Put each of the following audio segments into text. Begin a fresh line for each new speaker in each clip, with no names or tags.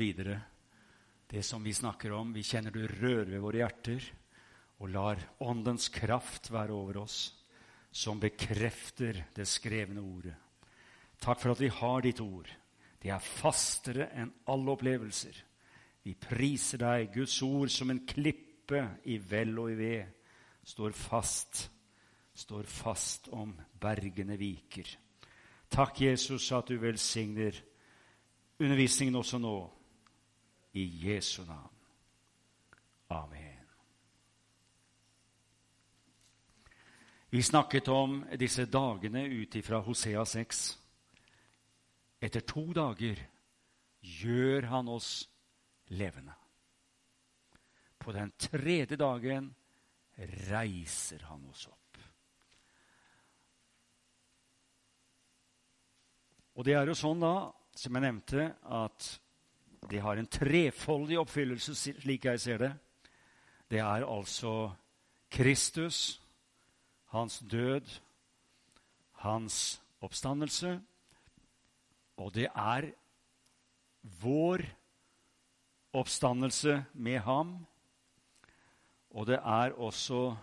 videre det som vi snakker om. Vi kjenner du rører ved våre hjerter, og lar Åndens kraft være over oss, som bekrefter det skrevne ordet. Takk for at vi har ditt ord. Det er fastere enn alle opplevelser. Vi priser deg, Guds ord, som en klippe i vel og i ved, står fast, står fast om bergene viker. Takk, Jesus, at du velsigner undervisningen også nå i Jesu navn. Amen. Vi snakket om disse dagene ut ifra Hosea 6. Etter to dager gjør han oss levende. På den tredje dagen reiser han oss opp. Og det er jo sånn, da, som jeg nevnte, at det har en trefoldig oppfyllelse, slik jeg ser det. Det er altså Kristus, hans død, hans oppstandelse. Og det er vår oppstandelse med ham. Og det er også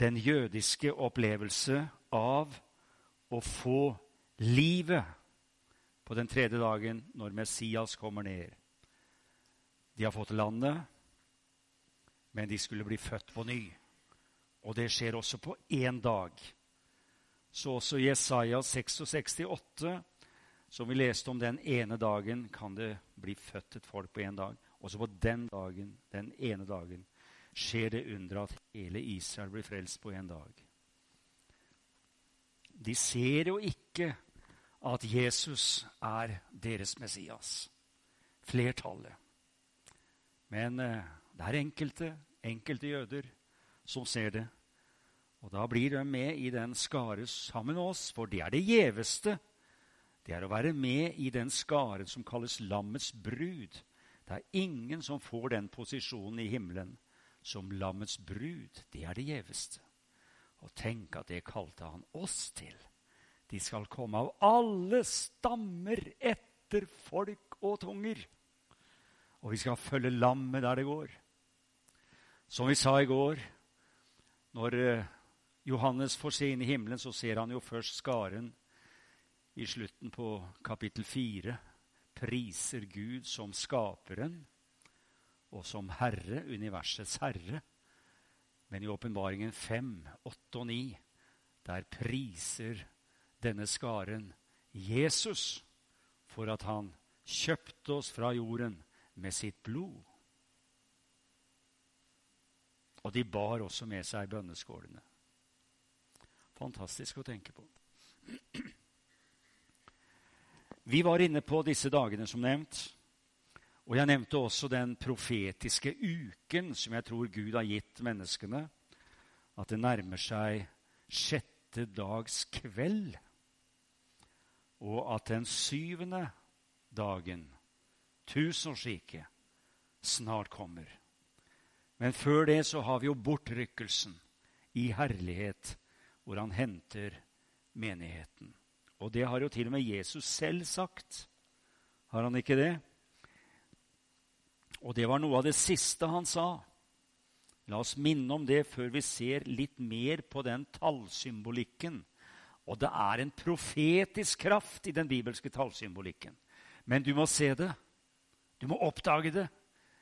den jødiske opplevelse av å få livet på den tredje dagen når Messias kommer ned. De har fått landet, men de skulle bli født på ny. Og det skjer også på én dag. Så også Jesaja 66,8, som vi leste om den ene dagen, kan det bli født et folk på én dag. Også på den dagen, den ene dagen, skjer det under at hele Israel blir frelst på én dag. De ser jo ikke at Jesus er deres Messias. Flertallet. Men eh, det er enkelte, enkelte jøder som ser det. Og da blir de med i den skare sammen med oss, for det er det gjeveste. Det er å være med i den skaren som kalles lammets brud. Det er ingen som får den posisjonen i himmelen som lammets brud. Det er det gjeveste. Og tenk at det kalte han oss til. De skal komme av alle stammer etter folk og tunger. Og vi skal følge lammet der det går. Som vi sa i går, når eh, Johannes får se inn i himmelen, så ser han jo først skaren i slutten på kapittel 4. Priser Gud som skaperen og som Herre, universets herre. Men i åpenbaringen fem, åtte og 9, der priser Gud denne skaren Jesus for at han kjøpte oss fra jorden med sitt blod. Og de bar også med seg bønneskålene. Fantastisk å tenke på. Vi var inne på disse dagene, som nevnt. Og jeg nevnte også den profetiske uken som jeg tror Gud har gitt menneskene. At det nærmer seg sjette dags kveld og at den syvende dagen, tusenårsriket, snart kommer. Men før det så har vi jo bortrykkelsen i herlighet, hvor han henter menigheten. Og det har jo til og med Jesus selv sagt. Har han ikke det? Og det var noe av det siste han sa. La oss minne om det før vi ser litt mer på den tallsymbolikken og det er en profetisk kraft i den bibelske tallsymbolikken. Men du må se det. Du må oppdage det.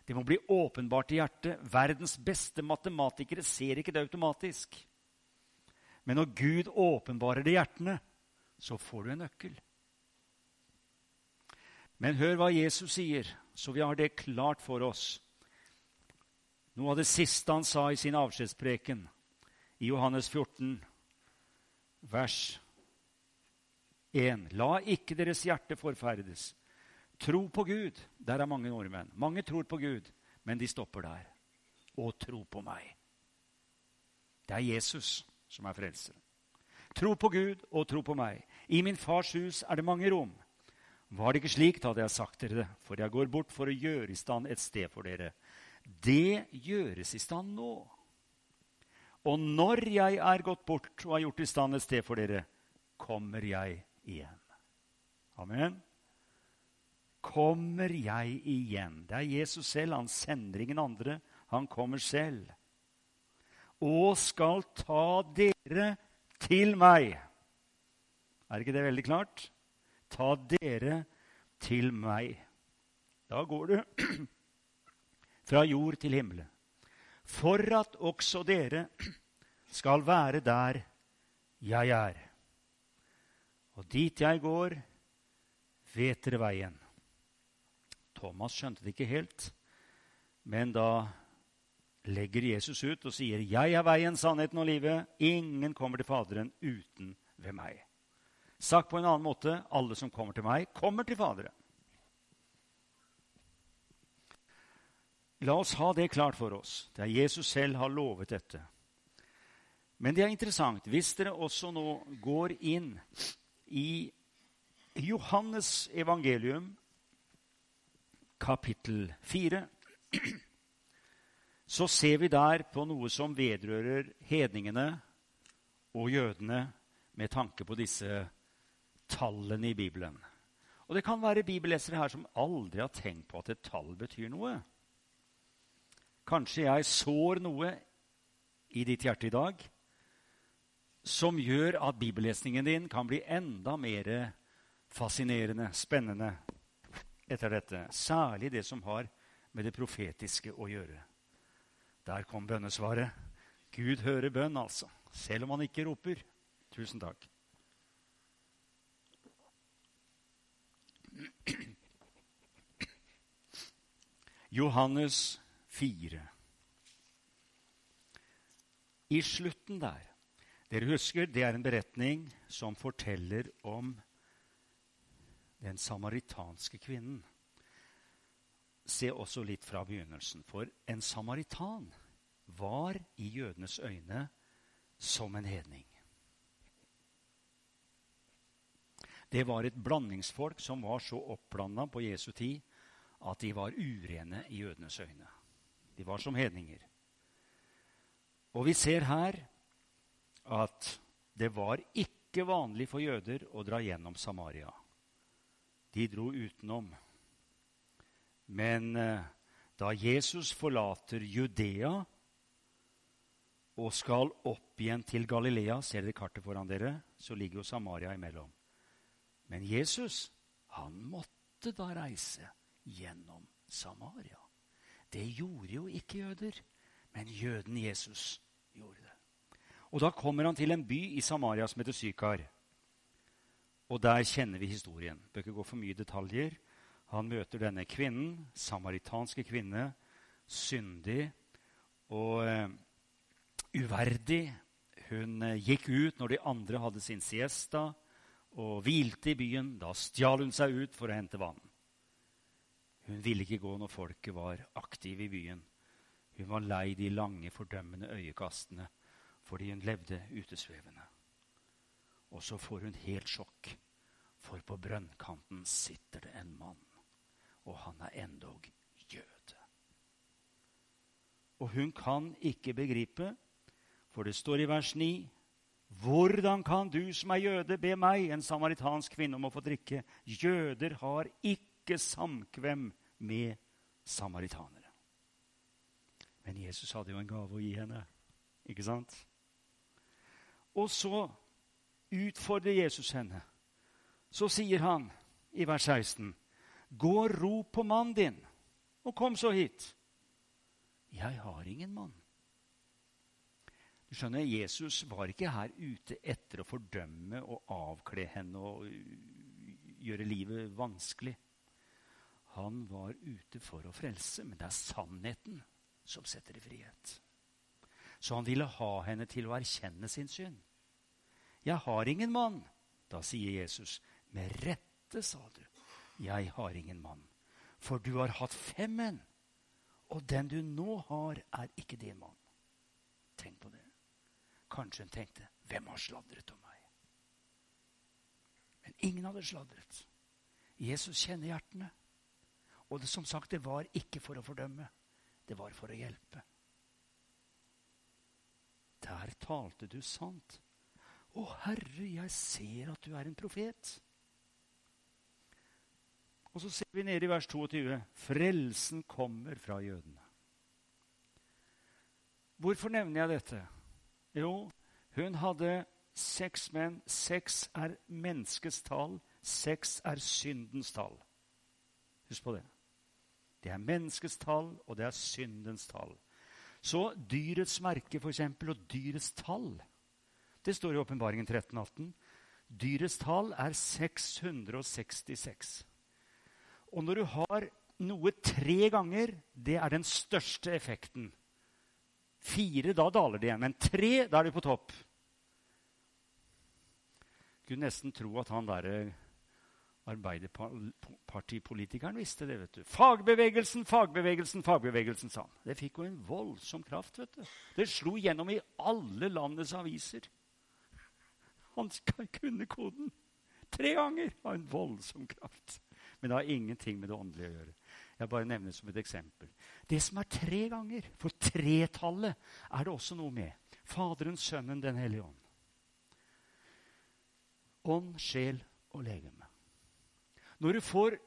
Det må bli åpenbart i hjertet. Verdens beste matematikere ser ikke det automatisk. Men når Gud åpenbarer det i hjertene, så får du en nøkkel. Men hør hva Jesus sier, så vi har det klart for oss. Noe av det siste han sa i sin avskjedspreken i Johannes 14, vers 1. La ikke deres hjerte forferdes. Tro på Gud. Der er mange nordmenn. Mange tror på Gud, men de stopper der. Og tro på meg. Det er Jesus som er frelser. Tro på Gud og tro på meg. I min fars hus er det mange rom. Var det ikke slik, da hadde jeg sagt dere det, for jeg går bort for å gjøre i stand et sted for dere. Det gjøres i stand nå. Og når jeg er gått bort og har gjort i stand et sted for dere, kommer jeg igjen. Amen. Kommer jeg igjen. Det er Jesus selv. Han sender ingen andre. Han kommer selv. Og skal ta dere til meg. Er ikke det veldig klart? Ta dere til meg. Da går du fra jord til himmelen. For at også dere skal være der jeg er. Og dit jeg går, vet dere veien. Thomas skjønte det ikke helt, men da legger Jesus ut og sier, 'Jeg er veien, sannheten og livet. Ingen kommer til Faderen uten ved meg.' Sagt på en annen måte, alle som kommer til meg, kommer til Faderen. La oss ha det klart for oss. Det er Jesus selv har lovet dette. Men det er interessant hvis dere også nå går inn i Johannes evangelium, kapittel 4, så ser vi der på noe som vedrører hedningene og jødene med tanke på disse tallene i Bibelen. Og det kan være bibellesere her som aldri har tenkt på at et tall betyr noe. Kanskje jeg sår noe i ditt hjerte i dag som gjør at bibellesningen din kan bli enda mer fascinerende, spennende etter dette. Særlig det som har med det profetiske å gjøre. Der kom bønnesvaret. Gud hører bønn, altså. Selv om han ikke roper. Tusen takk. Johannes 4. I slutten der Dere husker, det er en beretning som forteller om den samaritanske kvinnen. Se også litt fra begynnelsen. For en samaritan var i jødenes øyne som en hedning. Det var et blandingsfolk som var så oppblanda på Jesu tid at de var urene i jødenes øyne. De var som hedninger. Og vi ser her at det var ikke vanlig for jøder å dra gjennom Samaria. De dro utenom. Men eh, da Jesus forlater Judea og skal opp igjen til Galilea Ser dere kartet foran dere? Så ligger jo Samaria imellom. Men Jesus, han måtte da reise gjennom Samaria. Det gjorde jo ikke jøder, men jøden Jesus gjorde det. Og Da kommer han til en by i Samaria som heter Sykar. Og der kjenner vi historien. Bør ikke gå for mye detaljer. Han møter denne kvinnen, samaritanske kvinne, syndig og uh, uverdig. Hun uh, gikk ut når de andre hadde sin siesta, og hvilte i byen. Da stjal hun seg ut for å hente vann. Hun ville ikke gå når folket var aktive i byen. Hun var lei de lange, fordømmende øyekastene fordi hun levde utesvevende. Og så får hun helt sjokk, for på brønnkanten sitter det en mann, og han er endog jøde. Og hun kan ikke begripe, for det står i vers 9 hvordan kan du som er jøde, be meg, en samaritansk kvinne, om å få drikke? Jøder har ikke samkvem med samaritanere. Men Jesus hadde jo en gave å gi henne. Ikke sant? Og så utfordrer Jesus henne. Så sier han i vers 16.: Gå og rop på mannen din, og kom så hit. Jeg har ingen mann. Du skjønner, Jesus var ikke her ute etter å fordømme og avkle henne og gjøre livet vanskelig. Han var ute for å frelse, men det er sannheten som setter i frihet. Så han ville ha henne til å erkjenne sin synd. 'Jeg har ingen mann.' Da sier Jesus, 'Med rette, sa du, 'Jeg har ingen mann', for du har hatt fem menn, og den du nå har, er ikke din mann. Tenk på det. Kanskje hun tenkte 'Hvem har sladret om meg?' Men ingen hadde sladret. Jesus kjenner hjertene. Og det, som sagt, det var ikke for å fordømme. Det var for å hjelpe. Der talte du sant. Å, Herre, jeg ser at du er en profet. Og så ser vi nede i vers 22. Frelsen kommer fra jødene. Hvorfor nevner jeg dette? Jo, hun hadde seks menn. Seks er menneskets tall. Seks er syndens tall. Husk på det. Det er menneskets tall, og det er syndens tall. Så dyrets merke for eksempel, og dyrets tall Det står i Åpenbaringen 1318. Dyrets tall er 666. Og når du har noe tre ganger, det er den største effekten. Fire, da daler det igjen. Men tre, da er du på topp. Kunne nesten tro at han derre Arbeiderpartipolitikeren visste det. vet du. Fagbevegelsen, fagbevegelsen, fagbevegelsen, sa han. Det fikk jo en voldsom kraft. vet du. Det slo gjennom i alle landets aviser. Han kunne koden. Tre ganger av en voldsom kraft. Men det har ingenting med det åndelige å gjøre. Jeg bare nevner som et eksempel. Det som er tre ganger, for tretallet er det også noe med. Faderen, Sønnen, Den hellige ånd. Ånd, sjel og legeme. Når du får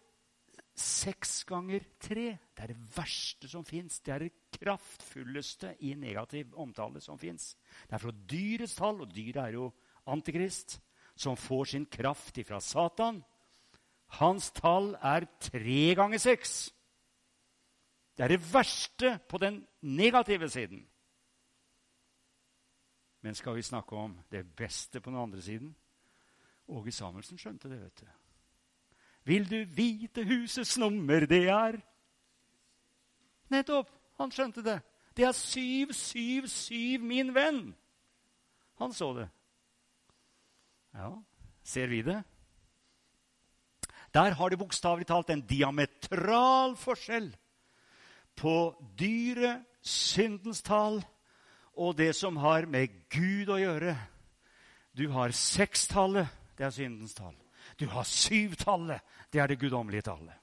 seks ganger tre Det er det verste som fins. Det er det kraftfulleste i negativ omtale som fins. Det er fra dyrets tall, og dyret er jo antikrist, som får sin kraft ifra Satan. Hans tall er tre ganger seks. Det er det verste på den negative siden. Men skal vi snakke om det beste på den andre siden? Åge Samuelsen skjønte det, vet du. Vil du vite husets nummer? Det er Nettopp! Han skjønte det. Det er 777, min venn. Han så det. Ja, ser vi det? Der har det bokstavelig talt en diametral forskjell på dyret, syndens tall, og det som har med Gud å gjøre. Du har sekstallet, det er syndens tall. Du har syvtallet. Det er det guddommelige tallet.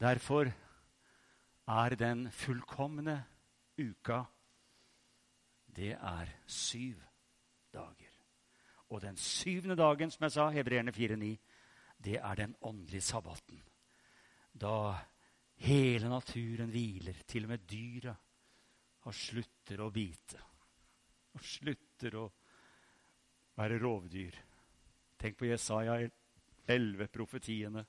Derfor er den fullkomne uka Det er syv dager. Og den syvende dagen, som jeg sa, Hebreerne 4,9, det er den åndelige sabbaten. Da hele naturen hviler, til og med dyra, og slutter å bite. Og slutter å være rovdyr. Tenk på Jesaja 11, profetiene.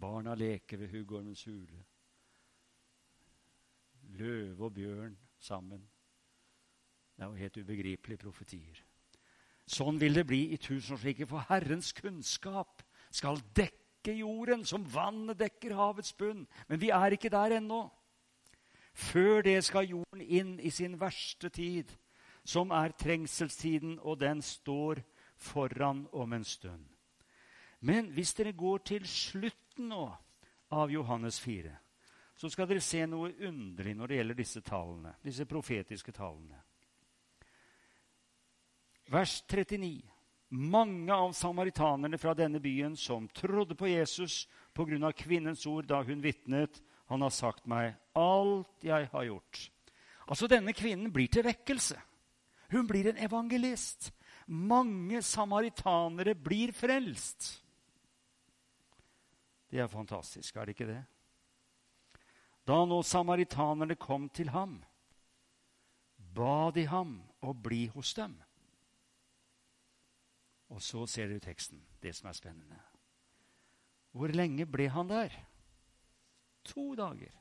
Barna leker ved huggormens hule. Løve og bjørn sammen. Det er jo helt ubegripelige profetier. Sånn vil det bli i tusenårsriket, for Herrens kunnskap skal dekke jorden som vannet dekker havets bunn. Men vi er ikke der ennå. Før det skal jorden inn i sin verste tid, som er trengselstiden, og den står foran om en stund. Men hvis dere går til slutten nå av Johannes 4, så skal dere se noe underlig når det gjelder disse tallene, disse profetiske tallene. Vers 39. Mange av samaritanerne fra denne byen som trodde på Jesus pga. kvinnens ord da hun vitnet, han har sagt meg alt jeg har gjort. Altså, denne kvinnen blir til vekkelse. Hun blir en evangelist. Mange samaritanere blir frelst. Det er fantastisk, er det ikke det? Da nå samaritanerne kom til ham, ba de ham å bli hos dem. Og så ser dere teksten, det som er spennende. Hvor lenge ble han der? To dager.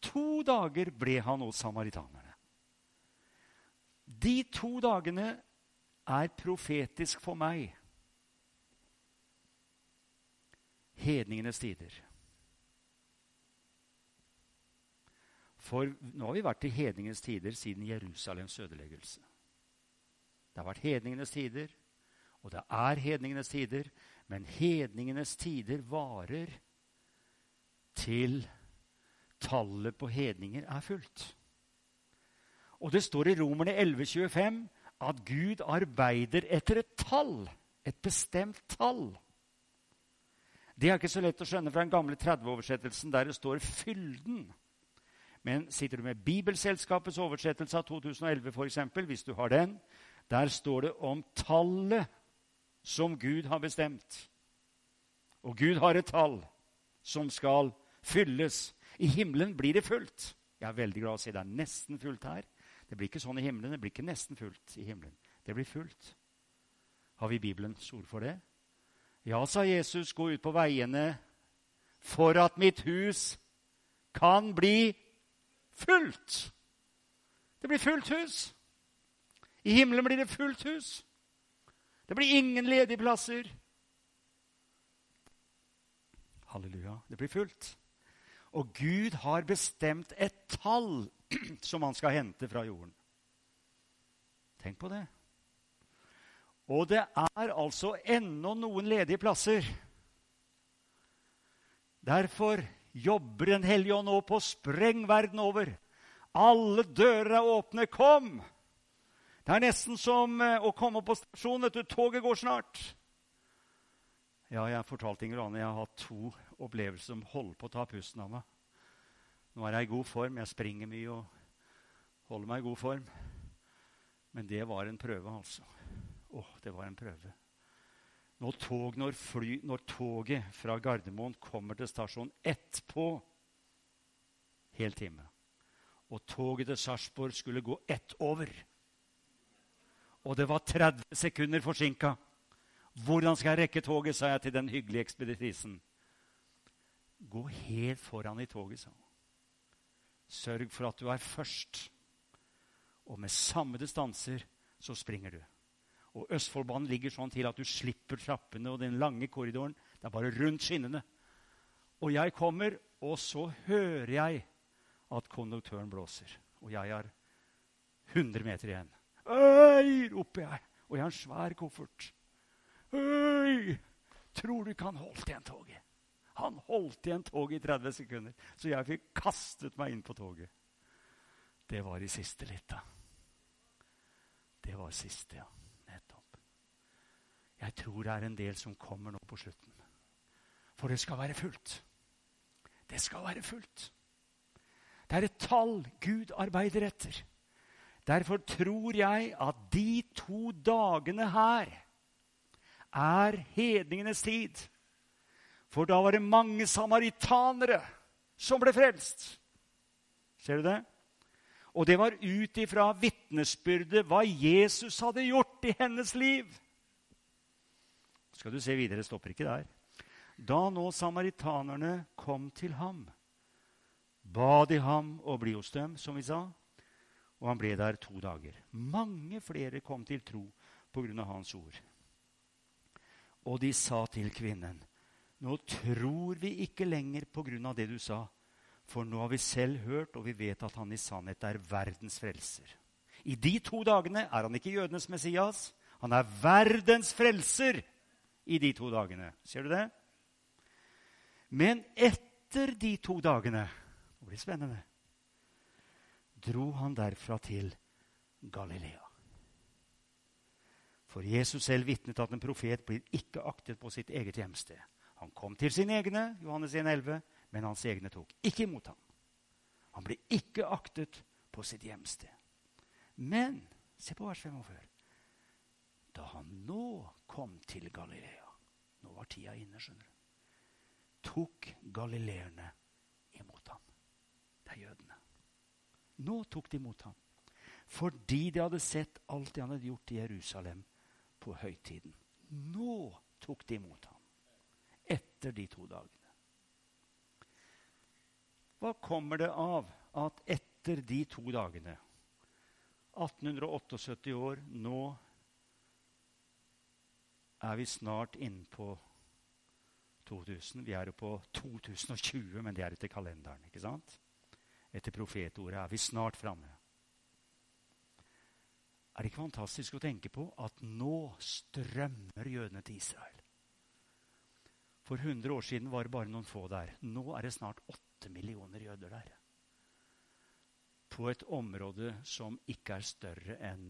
To dager ble han hos samaritanerne. De to dagene er profetisk for meg. Hedningenes tider. For nå har vi vært i hedningenes tider siden Jerusalems ødeleggelse. Det har vært hedningenes tider, og det er hedningenes tider. Men hedningenes tider varer til tallet på hedninger er fullt. Og det står i Romerne 11,25 at Gud arbeider etter et tall. Et bestemt tall. Det er ikke så lett å skjønne fra den gamle 30-oversettelsen, der det står 'fylden'. Men sitter du med Bibelselskapets oversettelse av 2011, for eksempel, hvis du har den, der står det om tallet som Gud har bestemt. Og Gud har et tall som skal fylles. I himmelen blir det fullt. Jeg er veldig glad å si det er nesten fullt her. Det blir ikke sånn i himmelen. Det blir ikke nesten fullt i himmelen. Det blir fullt. Har vi Bibelens ord for det? Ja, sa Jesus, gå ut på veiene for at mitt hus kan bli fullt. Det blir fullt hus. I himmelen blir det fullt hus. Det blir ingen ledige plasser. Halleluja. Det blir fullt. Og Gud har bestemt et tall som han skal hente fra jorden. Tenk på det. Og det er altså ennå noen ledige plasser. Derfor jobber Den hellige ånd nå på spreng verden over. Alle dører er åpne. Kom! Det er nesten som eh, å komme på stasjonen. Vet toget går snart. Ja, jeg fortalte Inger Anne jeg har hatt to opplevelser som holder på å ta pusten av meg. Nå er jeg i god form. Jeg springer mye og holder meg i god form. Men det var en prøve, altså. Å, det var en prøve. Når, tog, når, fly, når toget fra Gardermoen kommer til stasjon ett på hel time, og toget til Sarpsborg skulle gå ett over Og det var 30 sekunder forsinka. Hvordan skal jeg rekke toget, sa jeg til den hyggelige ekspeditisen. Gå helt foran i toget, sa han. Sørg for at du er først. Og med samme distanser så springer du. Og Østfoldbanen ligger sånn til at du slipper trappene og den lange korridoren. Det er bare rundt skinnene. Og jeg kommer, og så hører jeg at konduktøren blåser. Og jeg har 100 meter igjen. Øy! roper jeg. Og jeg har en svær koffert. Øy! Tror du ikke han holdt igjen toget? Han holdt igjen toget i 30 sekunder, så jeg fikk kastet meg inn på toget. Det var i siste lita. Det var siste, ja. Nettopp. Jeg tror det er en del som kommer nå på slutten. For det skal være fullt. Det skal være fullt. Det er et tall Gud arbeider etter. Derfor tror jeg at de to dagene her er hedningenes tid. For da var det mange samaritanere som ble frelst. Ser du det? Og det var ut ifra vitnesbyrdet hva Jesus hadde gjort i hennes liv. Skal du se videre, stopper ikke der. Da nå samaritanerne kom til ham, ba de ham å bli hos dem, som vi sa, og han ble der to dager. Mange flere kom til tro på grunn av hans ord. Og de sa til kvinnen, nå tror vi ikke lenger på grunn av det du sa, for nå har vi selv hørt, og vi vet at han i sannhet er verdens frelser. I de to dagene er han ikke jødenes Messias. Han er verdens frelser i de to dagene. Ser du det? Men etter de to dagene Det blir spennende dro han derfra til Galilea. For Jesus selv vitnet at en profet blir ikke aktet på sitt eget hjemsted. Han kom til sine egne, Johannes 1,11, men hans egne tok ikke imot ham. Han ble ikke aktet på sitt hjemsted. Men se på vers 45. Da han nå kom til Galilea Nå var tida inne, skjønner du. Tok galileerne imot ham. Det er jødene. Nå tok de imot ham. Fordi de hadde sett alt det han hadde gjort i Jerusalem på høytiden. Nå tok de imot ham. Etter de to dagene. Hva kommer det av at etter de to dagene 1878 år, nå er vi snart inne på 2000. Vi er jo på 2020, men det er etter kalenderen. ikke sant? etter profetordet er vi snart framme. Er det ikke fantastisk å tenke på at nå strømmer jødene til Israel? For 100 år siden var det bare noen få der. Nå er det snart 8 millioner jøder der. På et område som ikke er større enn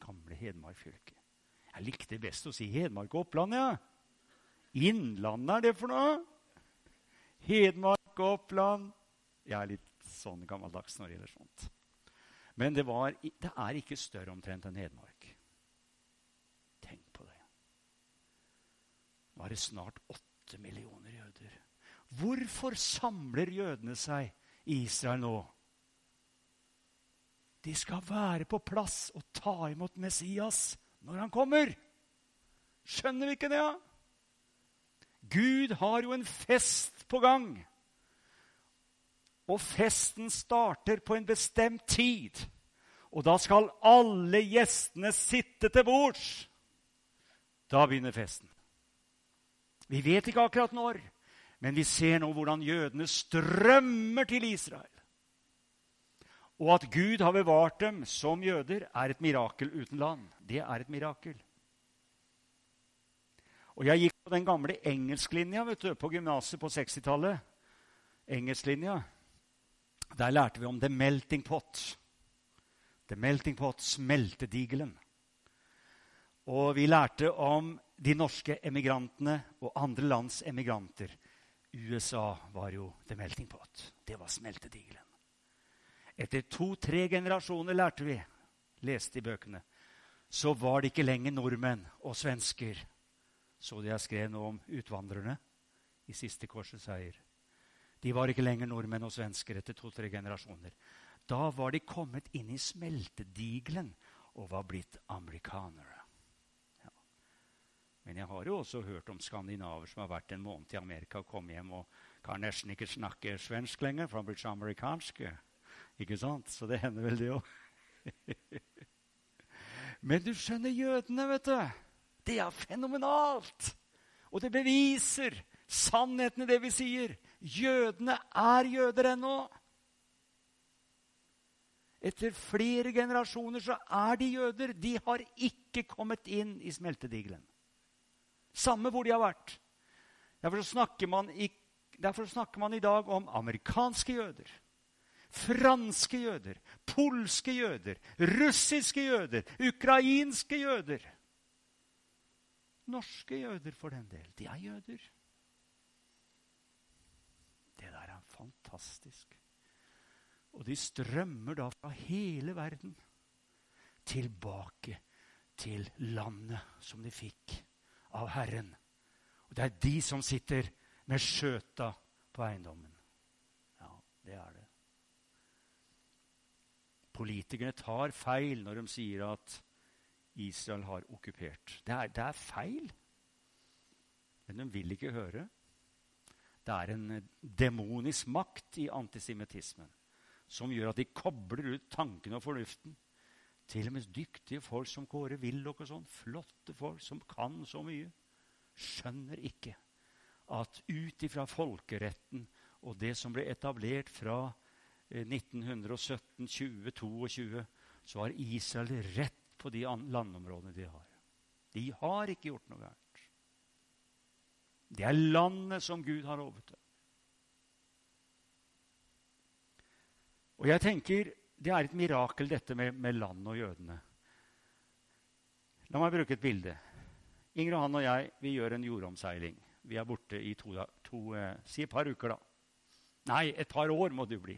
gamle Hedmark fylke. Jeg likte best å si Hedmark og Oppland, ja. Innlandet er det for noe? Hedmark og Oppland. Jeg er litt sånn gammeldags når det gjelder sånt. Men det, var, det er ikke større omtrent enn Hedmark. Tenk på det. Nå er det snart åtte millioner jøder. Hvorfor samler jødene seg i Israel nå? De skal være på plass og ta imot Messias når han kommer. Skjønner vi ikke det? Ja? Gud har jo en fest på gang. Og festen starter på en bestemt tid. Og da skal alle gjestene sitte til bords. Da begynner festen. Vi vet ikke akkurat når, men vi ser nå hvordan jødene strømmer til Israel. Og at Gud har bevart dem som jøder, er et mirakel uten land. Det er et mirakel. Og jeg gikk på den gamle engelsklinja vet du, på gymnaset på 60-tallet. Engelsklinja. Der lærte vi om the melting pot. The melting pot, smeltedigelen. Og vi lærte om de norske emigrantene og andre lands emigranter. USA var jo the melting pot. Det var smeltedigelen. Etter to-tre generasjoner lærte vi, leste i bøkene, så var det ikke lenger nordmenn og svensker. Så det jeg skrev nå om utvandrerne i siste korsets seier. De var ikke lenger nordmenn og svensker etter to-tre generasjoner. Da var de kommet inn i smeltedigelen og var blitt amerikanere. Men jeg har jo også hørt om skandinaver som har vært en måned i Amerika og kommet hjem og kan nesten ikke snakke svensk lenger, for han blir så amerikansk. Ikke sant? Så det hender vel, det òg. Men du skjønner, jødene, vet du. Det er fenomenalt! Og det beviser sannheten i det vi sier. Jødene er jøder ennå. Etter flere generasjoner så er de jøder. De har ikke kommet inn i smeltedigelen. Samme hvor de har vært. Derfor snakker, man i, snakker man i dag om amerikanske jøder. Franske jøder, polske jøder, russiske jøder, ukrainske jøder. Norske jøder, for den del. De er jøder. Det der er fantastisk. Og de strømmer da fra hele verden tilbake til landet som de fikk av Herren. Og det er de som sitter med skjøta på eiendommen. Ja, det er det. Politikerne tar feil når de sier at Israel har okkupert. Det er, det er feil. Men de vil ikke høre. Det er en demonisk makt i antisemittismen som gjør at de kobler ut tankene og fornuften. Til og med dyktige folk som Kåre Willoch og sånn, flotte folk som kan så mye, skjønner ikke at ut ifra folkeretten og det som ble etablert fra 1917, 20, 22, så har Israel rett på de landområdene de har. De har ikke gjort noe gærent. Det er landet som Gud har lovet dem. Og jeg tenker det er et mirakel, dette med, med land og jødene. La meg bruke et bilde. Inger og han og jeg vi gjør en jordomseiling. Vi er borte i to, to eh, si et par uker, da. Nei, et par år må jo bli.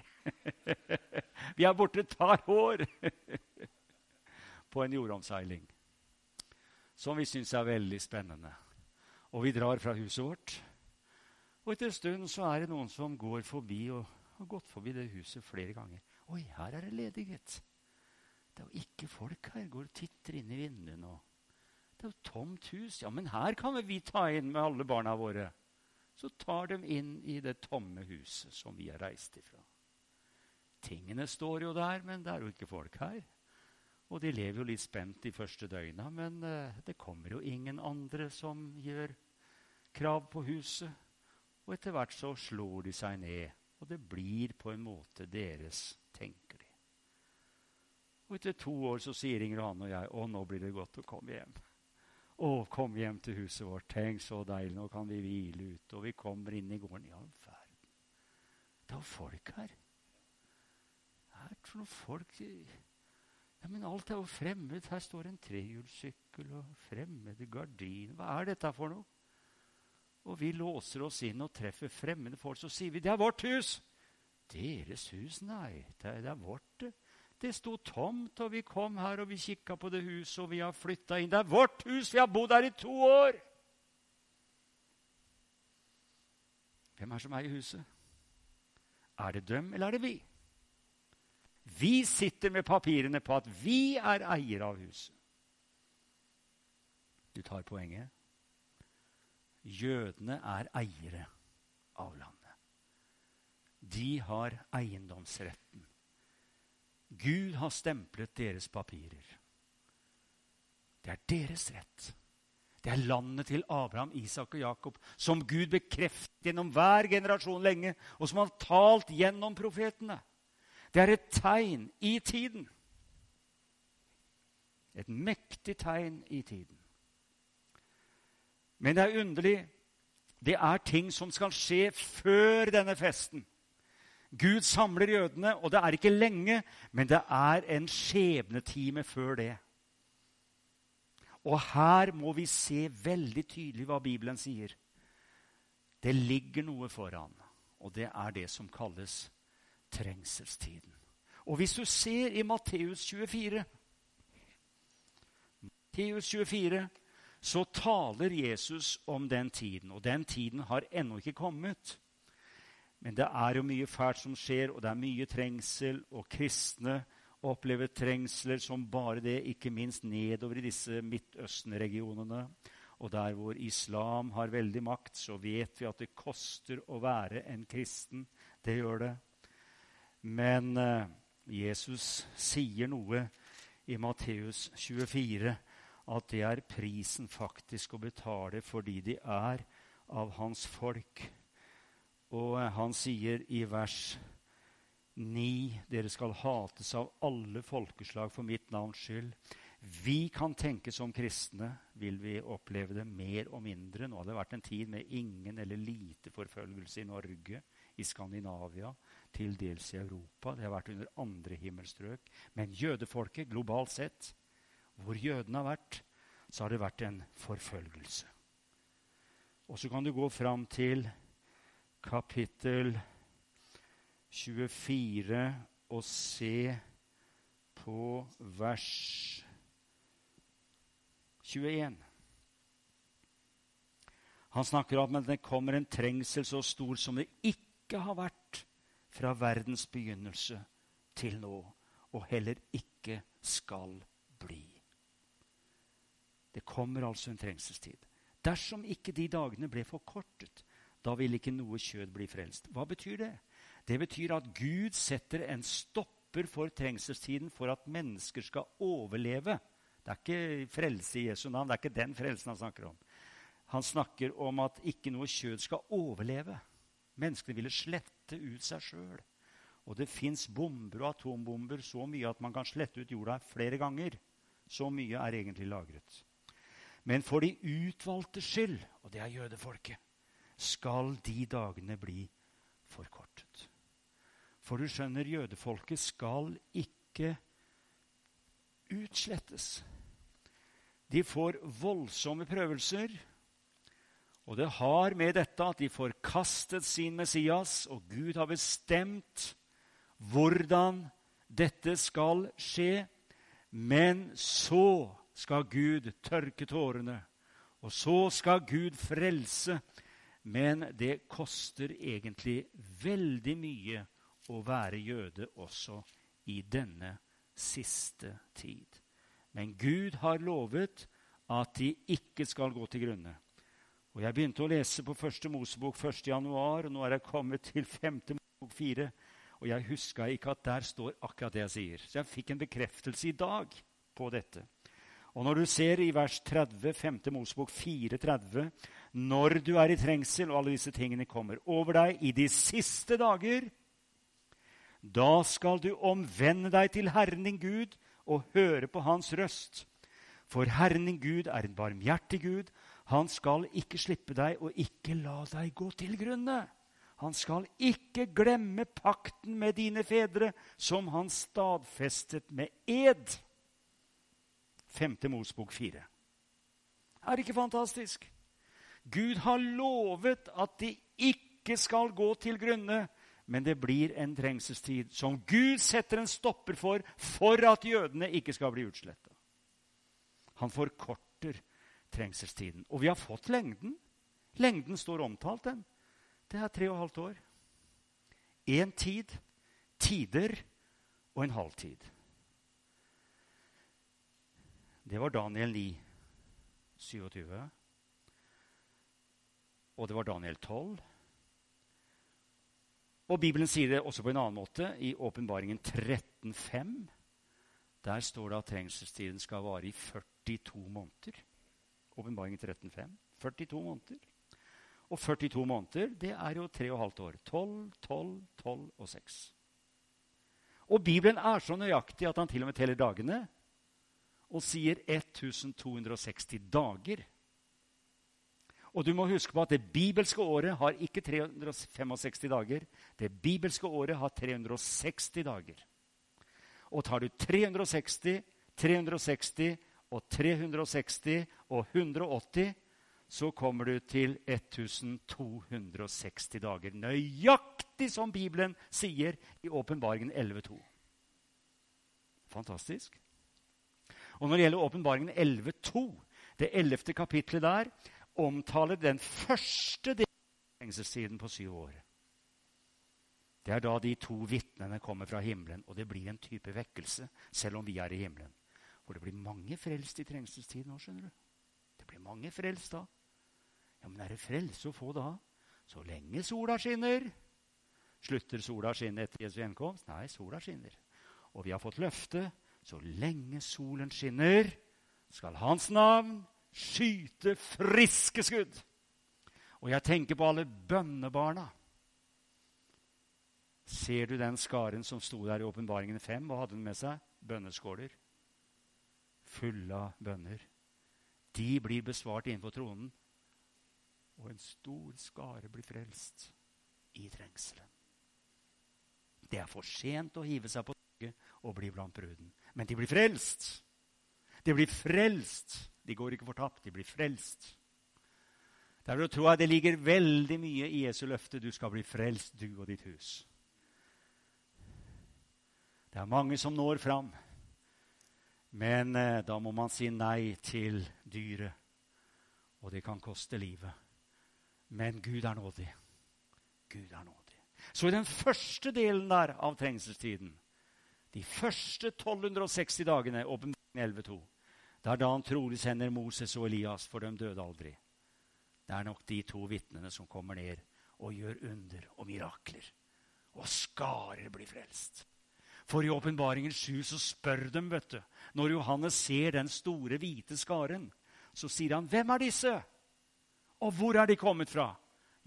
vi er borte et par år på en jordomseiling som vi syns er veldig spennende. Og vi drar fra huset vårt. Og etter en stund så er det noen som går forbi og har gått forbi det huset flere ganger. Oi, her er det ledighet. Det er jo ikke folk her. Går og titter inn i vinduene. det er jo tomt hus. Ja, men her kan vi ta inn med alle barna våre. Så tar de inn i det tomme huset som vi har reist ifra. Tingene står jo der, men det er jo ikke folk her. Og de lever jo litt spent de første døgna, men uh, det kommer jo ingen andre som gjør krav på huset. Og etter hvert så slår de seg ned Og det blir på en måte deres, tenker de. Og etter to år så sier Inger Johanne og jeg å, nå blir det godt å komme hjem. Å, kom hjem til huset vårt. Tenk så deilig. Nå kan vi hvile ute. Og vi kommer inn i gården. I all verden. Det er jo folk her. Hva er det for noen folk ja, Men alt er jo fremmed. Her står en trehjulssykkel og fremmede gardiner. Hva er dette for noe? Og vi låser oss inn og treffer fremmede folk. Så sier vi 'Det er vårt hus'. Deres hus? Nei, det er, det er vårt. det. Det sto tomt, og vi kom her og vi kikka på det huset, og vi har flytta inn. Det er vårt hus! Vi har bodd her i to år! Hvem er det som eier huset? Er det dem, eller er det vi? Vi sitter med papirene på at vi er eier av huset. Du tar poenget? Jødene er eiere av landet. De har eiendomsretten. Gud har stemplet deres papirer. Det er deres rett. Det er landet til Abraham, Isak og Jakob, som Gud bekreftet gjennom hver generasjon lenge, og som har talt gjennom profetene. Det er et tegn i tiden. Et mektig tegn i tiden. Men det er underlig. Det er ting som skal skje før denne festen. Gud samler jødene, og det er ikke lenge, men det er en skjebnetime før det. Og her må vi se veldig tydelig hva Bibelen sier. Det ligger noe foran, og det er det som kalles trengselstiden. Og hvis du ser i Matteus 24 Matteus 24 så taler Jesus om den tiden, og den tiden har ennå ikke kommet. Men det er jo mye fælt som skjer, og det er mye trengsel. Og kristne opplever trengsler som bare det, ikke minst nedover i disse Midtøsten-regionene. Og der hvor islam har veldig makt, så vet vi at det koster å være en kristen. Det gjør det. Men eh, Jesus sier noe i Matteus 24 at det er prisen faktisk å betale fordi de er av hans folk. Og han sier i vers 9.: Dere skal hates av alle folkeslag for mitt navns skyld. Vi kan tenke som kristne. Vil vi oppleve det mer og mindre? Nå har det vært en tid med ingen eller lite forfølgelse i Norge, i Skandinavia, til dels i Europa. Det har vært under andre himmelstrøk. Men jødefolket, globalt sett, hvor jødene har vært, så har det vært en forfølgelse. Og så kan du gå fram til kapittel 24 og se på vers 21. Han snakker om at det kommer en trengsel så stor som det ikke har vært fra verdens begynnelse til nå, og heller ikke skal bli. Det kommer altså en trengselstid. Dersom ikke de dagene ble forkortet, da vil ikke noe kjød bli frelst. Hva betyr det? Det betyr at Gud setter en stopper for trengselstiden for at mennesker skal overleve. Det er ikke frelse i Jesu navn. Det er ikke den frelsen han snakker om. Han snakker om at ikke noe kjød skal overleve. Menneskene ville slette ut seg sjøl. Og det fins bomber og atombomber så mye at man kan slette ut jorda flere ganger. Så mye er egentlig lagret. Men for de utvalgte skyld, og det er jødefolket, skal de dagene bli forkortet. For du skjønner, jødefolket skal ikke utslettes. De får voldsomme prøvelser. Og det har med dette at de forkastet sin Messias, og Gud har bestemt hvordan dette skal skje. Men så skal Gud tørke tårene, og så skal Gud frelse men det koster egentlig veldig mye å være jøde også i denne siste tid. Men Gud har lovet at de ikke skal gå til grunne. Og Jeg begynte å lese på første Mosebok 1. januar, og nå er jeg kommet til 5. Mosebok 4. Og jeg huska ikke at der står akkurat det jeg sier. Så jeg fikk en bekreftelse i dag på dette. Og når du ser i vers 30, 5. Mosebok 4, 30, når du er i trengsel og alle disse tingene kommer over deg i de siste dager, da skal du omvende deg til Herren din Gud og høre på Hans røst. For Herren din Gud er en barmhjertig Gud. Han skal ikke slippe deg og ikke la deg gå til grunne. Han skal ikke glemme pakten med dine fedre, som han stadfestet med ed. 5. Mosbok 4. Er det ikke fantastisk? Gud har lovet at de ikke skal gå til grunne, men det blir en trengselstid som Gud setter en stopper for for at jødene ikke skal bli utsletta. Han forkorter trengselstiden. Og vi har fått lengden. Lengden står omtalt, den. Det er tre og et halvt år. Én tid, tider og en halv tid. Det var Daniel 9, 27. Og det var Daniel 12. Og Bibelen sier det også på en annen måte i Åpenbaringen 13,5. Der står det at trengselstiden skal vare i 42 måneder. Åpenbaringen 13,5. 42 måneder. Og 42 måneder, det er jo 3,5 år. 12, 12, 12 og 6. Og Bibelen er så nøyaktig at han til og med teller dagene og sier 1260 dager. Og du må huske på at det bibelske året har ikke 365 dager. Det bibelske året har 360 dager. Og tar du 360, 360 og 360 og 180 så kommer du til 1260 dager. Nøyaktig som Bibelen sier i Åpenbaringen 11,2. Fantastisk. Og når det gjelder Åpenbaringen 11,2, det ellevte kapitlet der, omtaler den første delen av fengselstiden på syv år. Det er da de to vitnene kommer fra himmelen, og det blir en type vekkelse, selv om vi er i himmelen. For det blir mange frelst i trengselstiden òg, skjønner du. Det blir mange frelst da. Ja, Men er det frelse å få da? Så lenge sola skinner. Slutter sola å skinne etter Jesu gjenkomst? Nei, sola skinner. Og vi har fått løfte så lenge solen skinner, skal Hans navn skyte friske skudd. Og jeg tenker på alle bønnebarna. Ser du den skaren som sto der i Åpenbaringen 5? Hva hadde den med seg? Bønneskåler. Fulle av bønner. De blir besvart innenfor tronen og en stor skare blir frelst i trengselen. Det er for sent å hive seg på toget og bli blant bruden. Men de blir frelst. De blir frelst. De går ikke fortapt, de blir frelst. Derfor tror jeg det ligger veldig mye i Jesu løfte. Du skal bli frelst, du og ditt hus. Det er mange som når fram. Men eh, da må man si nei til dyret, og det kan koste livet. Men Gud er nådig. Gud er nådig. Så i den første delen der av trengselstiden, de første 1260 dagene, åpenbaringen 11.2, det er da han trolig sender Moses og Elias, for de døde aldri. Det er nok de to vitnene som kommer ned og gjør under og mirakler. Og skarer blir frelst. For i Åpenbaringen 7 så spør de, vet du Når Johannes ser den store, hvite skaren, så sier han, 'Hvem er disse?' Og hvor er de kommet fra?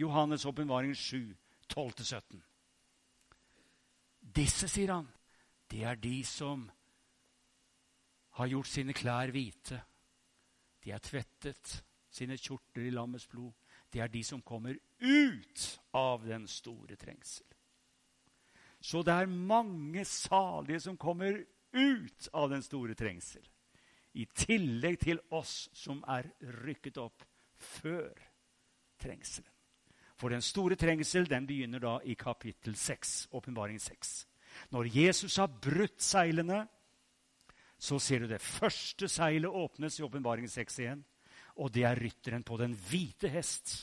Johannes' åpenbaring 7, 12-17. Disse, sier han, det er de som har gjort sine klær hvite. De er tvettet sine kjorter i lammets blod. Det er de som kommer ut av den store trengsel. Så det er mange salige som kommer ut av den store trengsel. I tillegg til oss som er rykket opp før trengselen. For den store trengsel den begynner da i kapittel 6, åpenbaring 6. Når Jesus har brutt seilene, så ser du det første seilet åpnes i åpenbaring 6 igjen. Og det er rytteren på den hvite hest.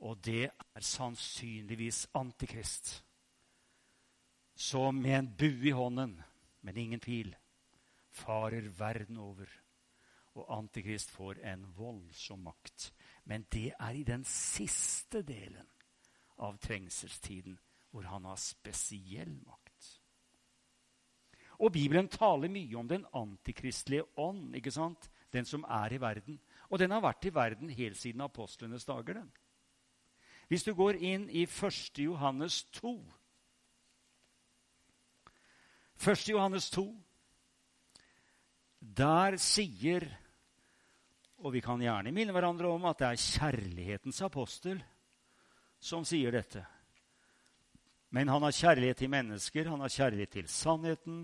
Og det er sannsynligvis Antikrist. Som med en bue i hånden, men ingen pil, farer verden over og Antikrist får en voldsom makt. Men det er i den siste delen av trengselstiden hvor han har spesiell makt. Og Bibelen taler mye om den antikristelige ånd, ikke sant? den som er i verden. Og den har vært i verden helt siden apostlenes dager. den. Hvis du går inn i 1. Johannes 2 1. Johannes 2 Der sier Og vi kan gjerne minne hverandre om at det er kjærlighetens apostel som sier dette. Men han har kjærlighet til mennesker, han har kjærlighet til sannheten.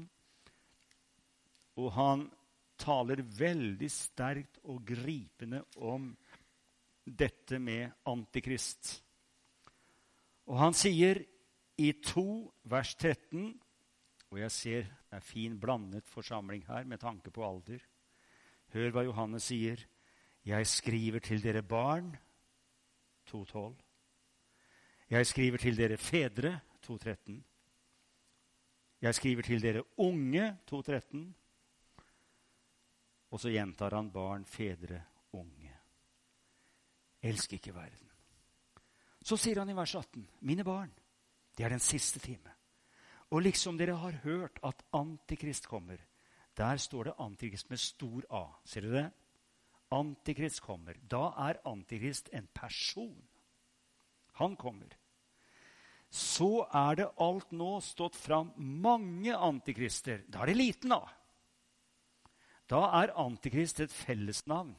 Og han taler veldig sterkt og gripende om dette med Antikrist. Og han sier i 2 vers 13 Og jeg ser det er fin blandet forsamling her med tanke på alder. Hør hva Johannes sier. Jeg skriver til dere barn 2.12. Jeg skriver til dere fedre 2.13. Jeg skriver til dere unge 2.13. Og så gjentar han barn, fedre, unge. Elsk ikke verden. Så sier han i vers 18.: Mine barn, det er den siste time. Og liksom dere har hørt at Antikrist kommer, der står det Antikrist med stor A. Ser du det? Antikrist kommer. Da er Antikrist en person. Han kommer. Så er det alt nå stått fram mange antikrister. Da er det liten, da. Da er Antikrist et fellesnavn,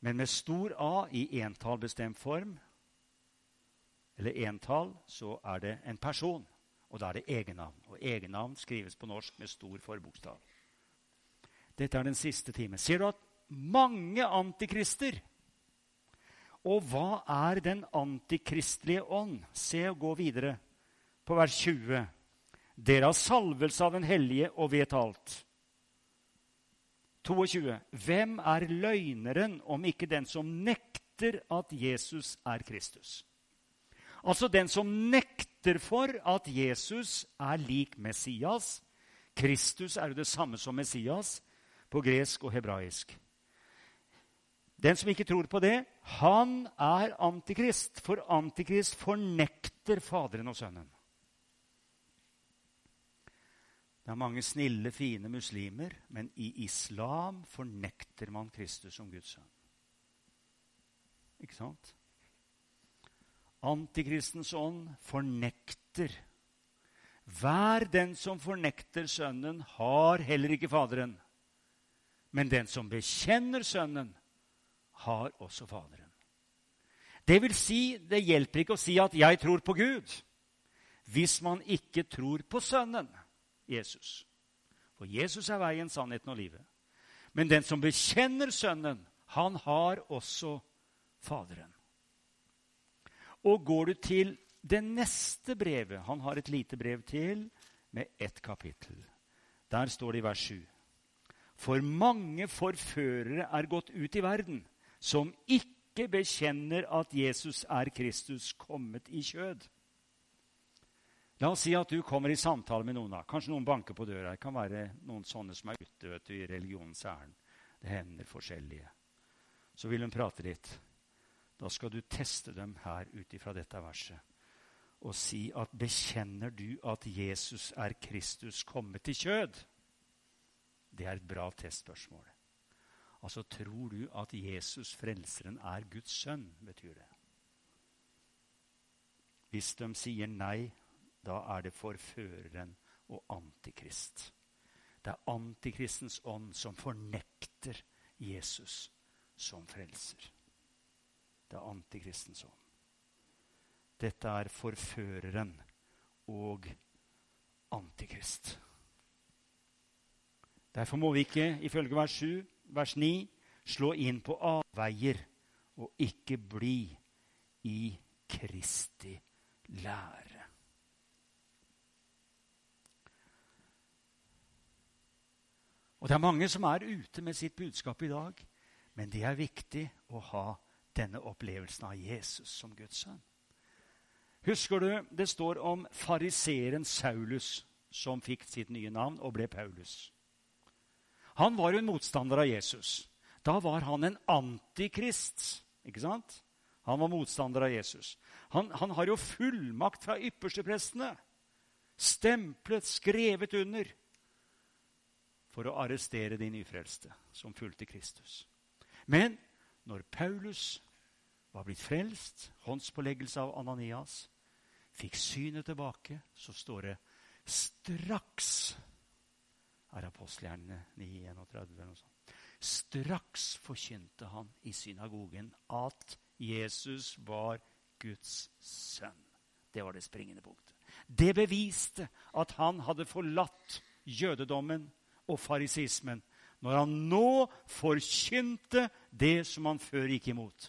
men med stor A i entall bestemt form, eller entall, så er det en person. Og da er det egennavn. Og egennavn skrives på norsk med stor forbokstav. Dette er den siste time. Ser du at mange antikrister Og hva er den antikristelige ånd? Se og gå videre på vers 20. Dere har salvelse av den hellige og vet alt. 22. Hvem er løgneren om ikke den som nekter at Jesus er Kristus? Altså den som nekter for at Jesus er lik Messias. Kristus er jo det samme som Messias på gresk og hebraisk. Den som ikke tror på det, han er antikrist. For antikrist fornekter Faderen og Sønnen. Det er mange snille, fine muslimer, men i islam fornekter man Kristus som Guds sønn. Ikke sant? Antikristens ånd fornekter. Hver den som fornekter Sønnen, har heller ikke Faderen. Men den som bekjenner Sønnen, har også Faderen. Det vil si, det hjelper ikke å si at 'jeg tror på Gud', hvis man ikke tror på Sønnen. Jesus. For Jesus er veien, sannheten og livet. Men den som bekjenner Sønnen, han har også Faderen. Og går du til det neste brevet Han har et lite brev til med ett kapittel. Der står det i vers 7. For mange forførere er gått ut i verden, som ikke bekjenner at Jesus er Kristus kommet i kjød. La oss si at du kommer i samtale med noen. Kanskje noen banker på døra. Det kan være noen sånne som er ute vet du, i religionens ærend. Det hender forskjellige. Så vil hun prate litt. Da skal du teste dem her ut ifra dette verset og si at bekjenner du at Jesus er Kristus kommet i kjød? Det er et bra testspørsmål. Altså, tror du at Jesus, frelseren, er Guds sønn? betyr det. Hvis de sier nei, da er det forføreren og antikrist. Det er antikristens ånd som fornekter Jesus som frelser. Det er antikristens ånd. Dette er forføreren og antikrist. Derfor må vi ikke, ifølge vers 7, vers 9, slå inn på avveier og ikke bli i Kristi lære. Og det er mange som er ute med sitt budskap i dag. Men det er viktig å ha denne opplevelsen av Jesus som Guds sønn. Husker du det står om fariseeren Saulus, som fikk sitt nye navn og ble Paulus? Han var jo en motstander av Jesus. Da var han en antikrist. ikke sant? Han var motstander av Jesus. Han, han har jo fullmakt fra yppersteprestene. Stemplet, skrevet under for å arrestere de nyfrelste som fulgte Kristus. Men når Paulus var blitt frelst, håndspåleggelse av Ananias, fikk synet tilbake, så står det straks er apostelgjernene 9.31 eller noe sånt. Straks forkynte han i synagogen at Jesus var Guds sønn. Det var det springende punktet. Det beviste at han hadde forlatt jødedommen og farisismen når han nå forkynte det som han før gikk imot.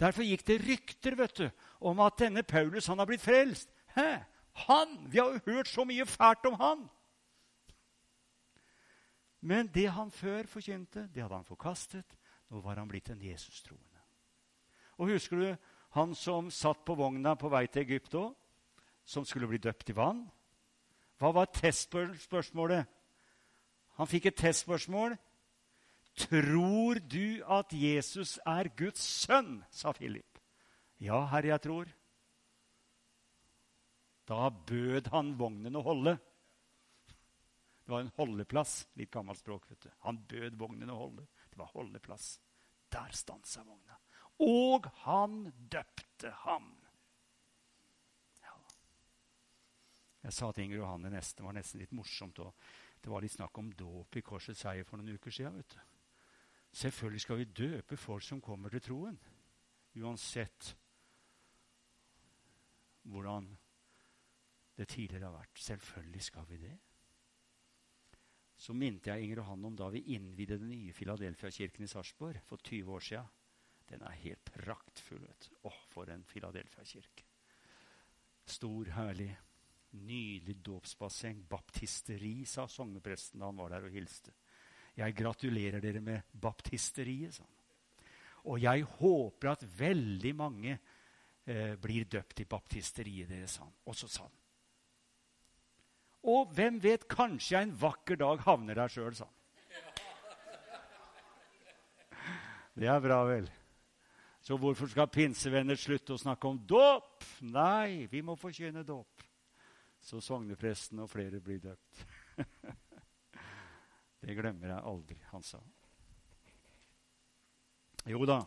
Derfor gikk det rykter vet du, om at denne Paulus han har blitt frelst. Hæ? Han! Vi har jo hørt så mye fælt om han! Men det han før forkynte, det hadde han forkastet. Nå var han blitt en Jesus-troende. Og husker du han som satt på vogna på vei til Egypt òg? Som skulle bli døpt i vann? Hva var testspørsmålet? Han fikk et testspørsmål. Tror du at Jesus er Guds sønn? sa Philip. Ja, herre, jeg tror. Da bød han vognen å holde. Det var en holdeplass. Litt gammelt språk. vet du. Han bød vognen å holde. Det var holdeplass. Der stansa vogna. Og han døpte ham. Ja. Jeg sa til Inger Johanne nesten, det var nesten litt morsomt. òg. det var litt snakk om dåp i Korsets seier for noen uker siden. Vet du. Selvfølgelig skal vi døpe folk som kommer til troen. Uansett hvordan det tidligere har vært. Selvfølgelig skal vi det. Så minte jeg Inger og han om da vi innvidde den nye Filadelfia-kirken i Sarpsborg for 20 år siden. Den er helt praktfull. vet du. Åh, for en Filadelfia-kirke. Stor, herlig, nydelig dåpsbasseng. Baptisteri, sa sognepresten da han var der og hilste. Jeg gratulerer dere med baptisteriet, sa han. Og jeg håper at veldig mange eh, blir døpt i baptisteriet deres, sa han. Og så sa han. Og hvem vet, kanskje jeg en vakker dag havner der sjøl, sa han. Det er bra, vel. Så hvorfor skal pinsevenner slutte å snakke om dåp? Nei, vi må forkynne dåp. Så sognepresten og flere blir døpt. Det glemmer jeg aldri, han sa. Jo da,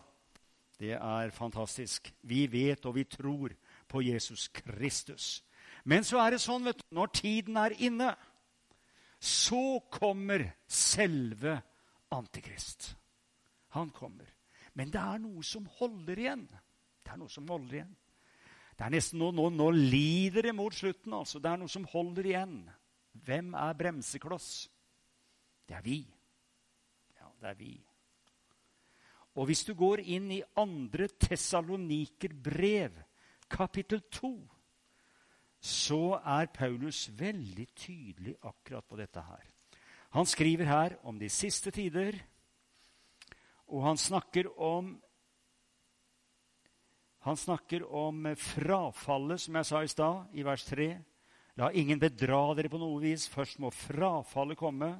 det er fantastisk. Vi vet og vi tror på Jesus Kristus. Men så er det sånn, vet du, når tiden er inne, så kommer selve Antikrist. Han kommer. Men det er noe som holder igjen. Det er noe som holder igjen. Det er nesten nå, nå, nå lider det mot slutten. altså. Det er noe som holder igjen. Hvem er bremsekloss? Det er vi. Ja, det er vi. Og hvis du går inn i andre Tessaloniker brev, kapittel 2, så er Paulus veldig tydelig akkurat på dette her. Han skriver her om de siste tider, og han snakker om han snakker om frafallet, som jeg sa i stad, i vers 3. La ingen bedra dere på noe vis. Først må frafallet komme.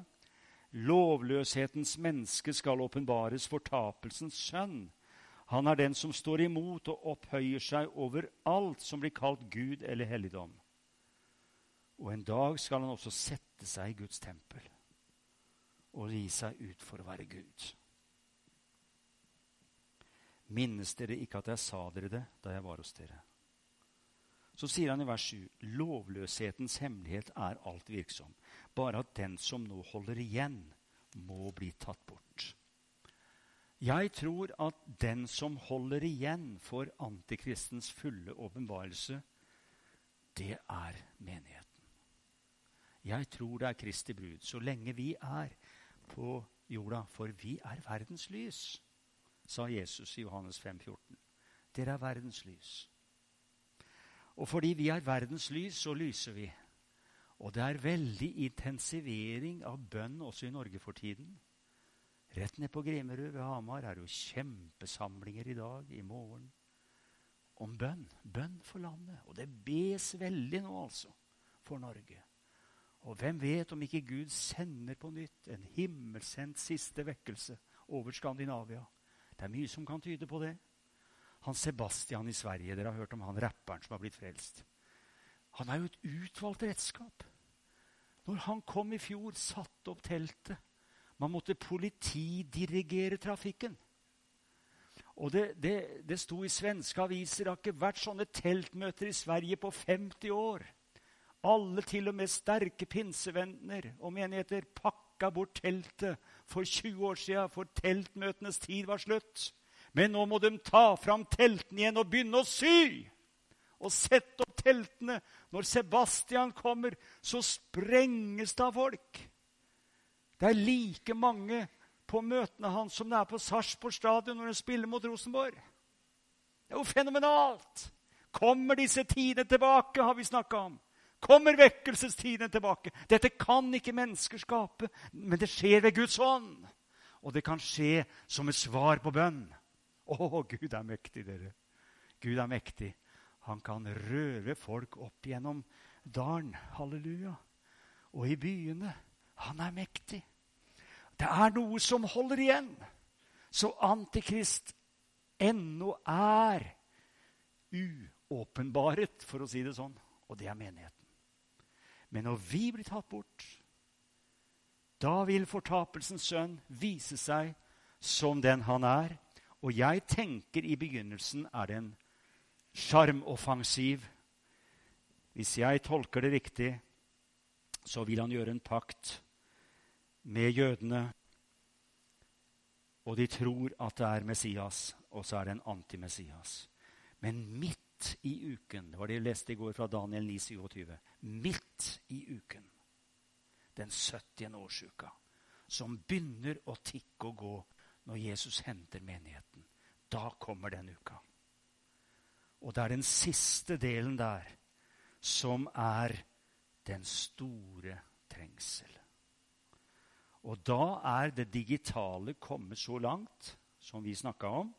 Lovløshetens menneske skal åpenbares, fortapelsens sønn. Han er den som står imot og opphøyer seg over alt som blir kalt Gud eller helligdom. Og en dag skal han også sette seg i Guds tempel og gi seg ut for å være Gud. Minnes dere ikke at jeg sa dere det da jeg var hos dere? Så sier han i vers 7.: Lovløshetens hemmelighet er alt virksom, bare at den som nå holder igjen, må bli tatt bort. Jeg tror at den som holder igjen for antikristens fulle åpenbarelse, det er menigheten. Jeg tror det er Kristi brud, så lenge vi er på jorda, for vi er verdens lys sa Jesus i Johannes 5, 14. Dere er verdens lys. Og fordi vi er verdens lys, så lyser vi. Og det er veldig intensivering av bønn også i Norge for tiden. Rett ned på Grimerud ved Hamar er det jo kjempesamlinger i dag, i morgen, om bønn. Bønn for landet. Og det bes veldig nå, altså, for Norge. Og hvem vet om ikke Gud sender på nytt en himmelsendt siste vekkelse over Skandinavia? Det er mye som kan tyde på det. Han Sebastian i Sverige, dere har hørt om han rapperen som har blitt frelst. Han er jo et utvalgt redskap. Når han kom i fjor, satte opp teltet. Man måtte politidirigere trafikken. Og det, det, det sto i svenske aviser det har ikke vært sånne teltmøter i Sverige på 50 år. Alle, til og med sterke pinsevenner og menigheter, pakka bort teltet for 20 år siden, for teltmøtenes tid var slutt. Men nå må de ta fram teltene igjen og begynne å sy! Og sette opp teltene. Når Sebastian kommer, så sprenges det av folk. Det er like mange på møtene hans som det er på Sarpsborg stadion når de spiller mot Rosenborg. Det er jo fenomenalt! Kommer disse tidene tilbake, har vi snakka om. Kommer vekkelsestidene tilbake. Dette kan ikke mennesker skape, men det skjer ved Guds ånd. Og det kan skje som et svar på bønn. Å, Gud er mektig, dere. Gud er mektig. Han kan røre folk opp gjennom dalen. Halleluja. Og i byene. Han er mektig. Det er noe som holder igjen. Så Antikrist ennå er uåpenbaret, for å si det sånn. Og det er menigheten. Men når vi blir tatt bort, da vil fortapelsens sønn vise seg som den han er. Og jeg tenker i begynnelsen er det en sjarmoffensiv. Hvis jeg tolker det riktig, så vil han gjøre en pakt med jødene. Og de tror at det er Messias, og så er det en antimessias. Men midt i uken Det var det jeg leste i går fra Daniel 9, 27. Midt i uken, den 70. årsuka, som begynner å tikke og gå når Jesus henter menigheten. Da kommer den uka. Og det er den siste delen der som er den store trengsel. Og da er det digitale kommet så langt, som vi snakka om,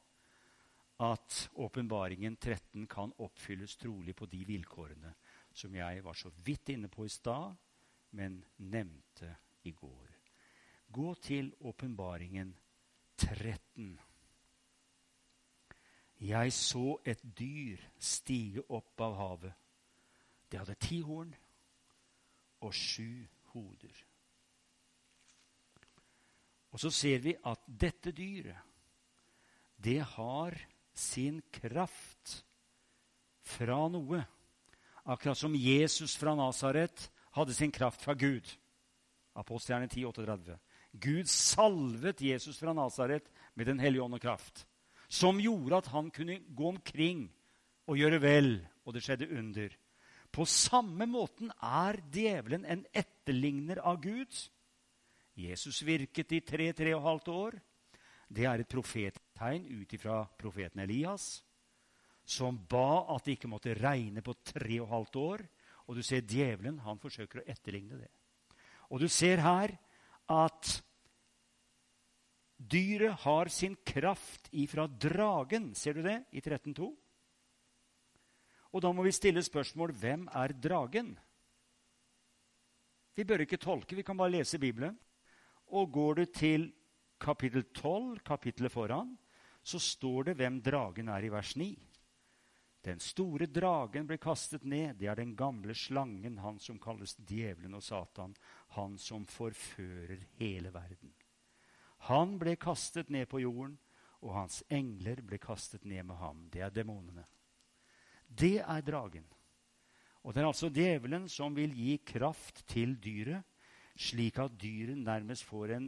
at åpenbaringen 13 kan oppfylles trolig på de vilkårene som jeg var så vidt inne på i stad, men nevnte i går. Gå til åpenbaringen 13. Jeg så et dyr stige opp av havet. Det hadde ti horn og sju hoder. Og så ser vi at dette dyret, det har sin kraft fra noe. Akkurat som Jesus fra Nasaret hadde sin kraft fra Gud. Apostelgjerne 10, 38. Gud salvet Jesus fra Nasaret med Den hellige ånd og kraft som gjorde at han kunne gå omkring og gjøre vel, og det skjedde under. På samme måten er djevelen en etterligner av Gud. Jesus virket i tre, tre og halvt år. Det er et profettegn ut ifra profeten Elias, som ba at det ikke måtte regne på tre og halvt år. Og du ser djevelen han forsøker å etterligne det. Og du ser her at Dyret har sin kraft ifra dragen. Ser du det i 13.2? Og da må vi stille spørsmål hvem er dragen? Vi bør ikke tolke, vi kan bare lese Bibelen. Og går du til kapittel 12, kapittelet foran, så står det hvem dragen er i vers 9. Den store dragen ble kastet ned. Det er den gamle slangen, han som kalles djevelen og Satan. Han som forfører hele verden. Han ble kastet ned på jorden, og hans engler ble kastet ned med ham. Det er demonene. Det er dragen. Og det er altså djevelen som vil gi kraft til dyret, slik at dyret nærmest får en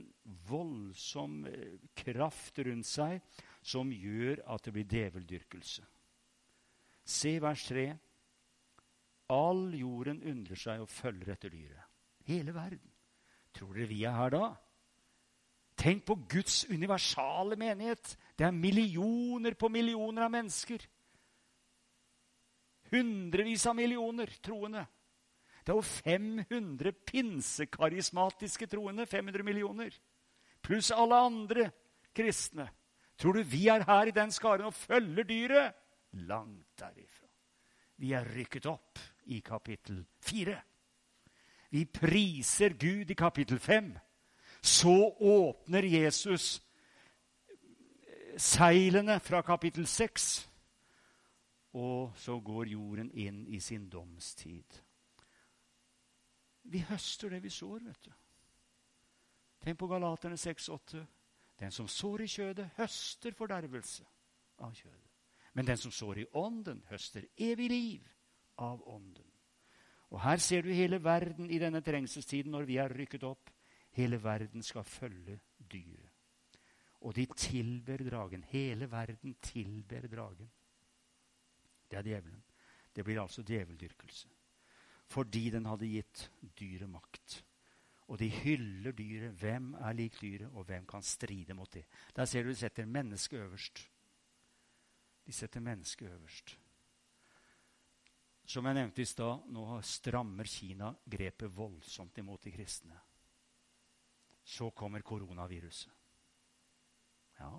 voldsom eh, kraft rundt seg som gjør at det blir djeveldyrkelse. Se vers 3. All jorden undrer seg og følger etter dyret. Hele verden. Tror dere vi er her da? Tenk på Guds universale menighet. Det er millioner på millioner av mennesker. Hundrevis av millioner troende. Det er jo 500 pinsekarismatiske troende. 500 millioner. Pluss alle andre kristne. Tror du vi er her i den skaren og følger dyret? Langt derifra. Vi er rykket opp i kapittel 4. Vi priser Gud i kapittel 5. Så åpner Jesus seilene fra kapittel 6. Og så går jorden inn i sin domstid. Vi høster det vi sår, vet du. Tenk på Galaterne 6,8. Den som sår i kjødet, høster fordervelse. av kjødet. Men den som sår i ånden, høster evig liv av ånden. Og her ser du hele verden i denne trengselstiden når vi er rykket opp. Hele verden skal følge dyret. Og de tilber dragen. Hele verden tilber dragen. Det er djevelen. Det blir altså djeveldyrkelse. Fordi den hadde gitt dyret makt. Og de hyller dyret. Hvem er lik dyret, og hvem kan stride mot det? Der ser du de setter mennesket øverst. De setter mennesket øverst. Som jeg nevnte i stad, nå strammer Kina grepet voldsomt imot de kristne. Så kommer koronaviruset. Ja.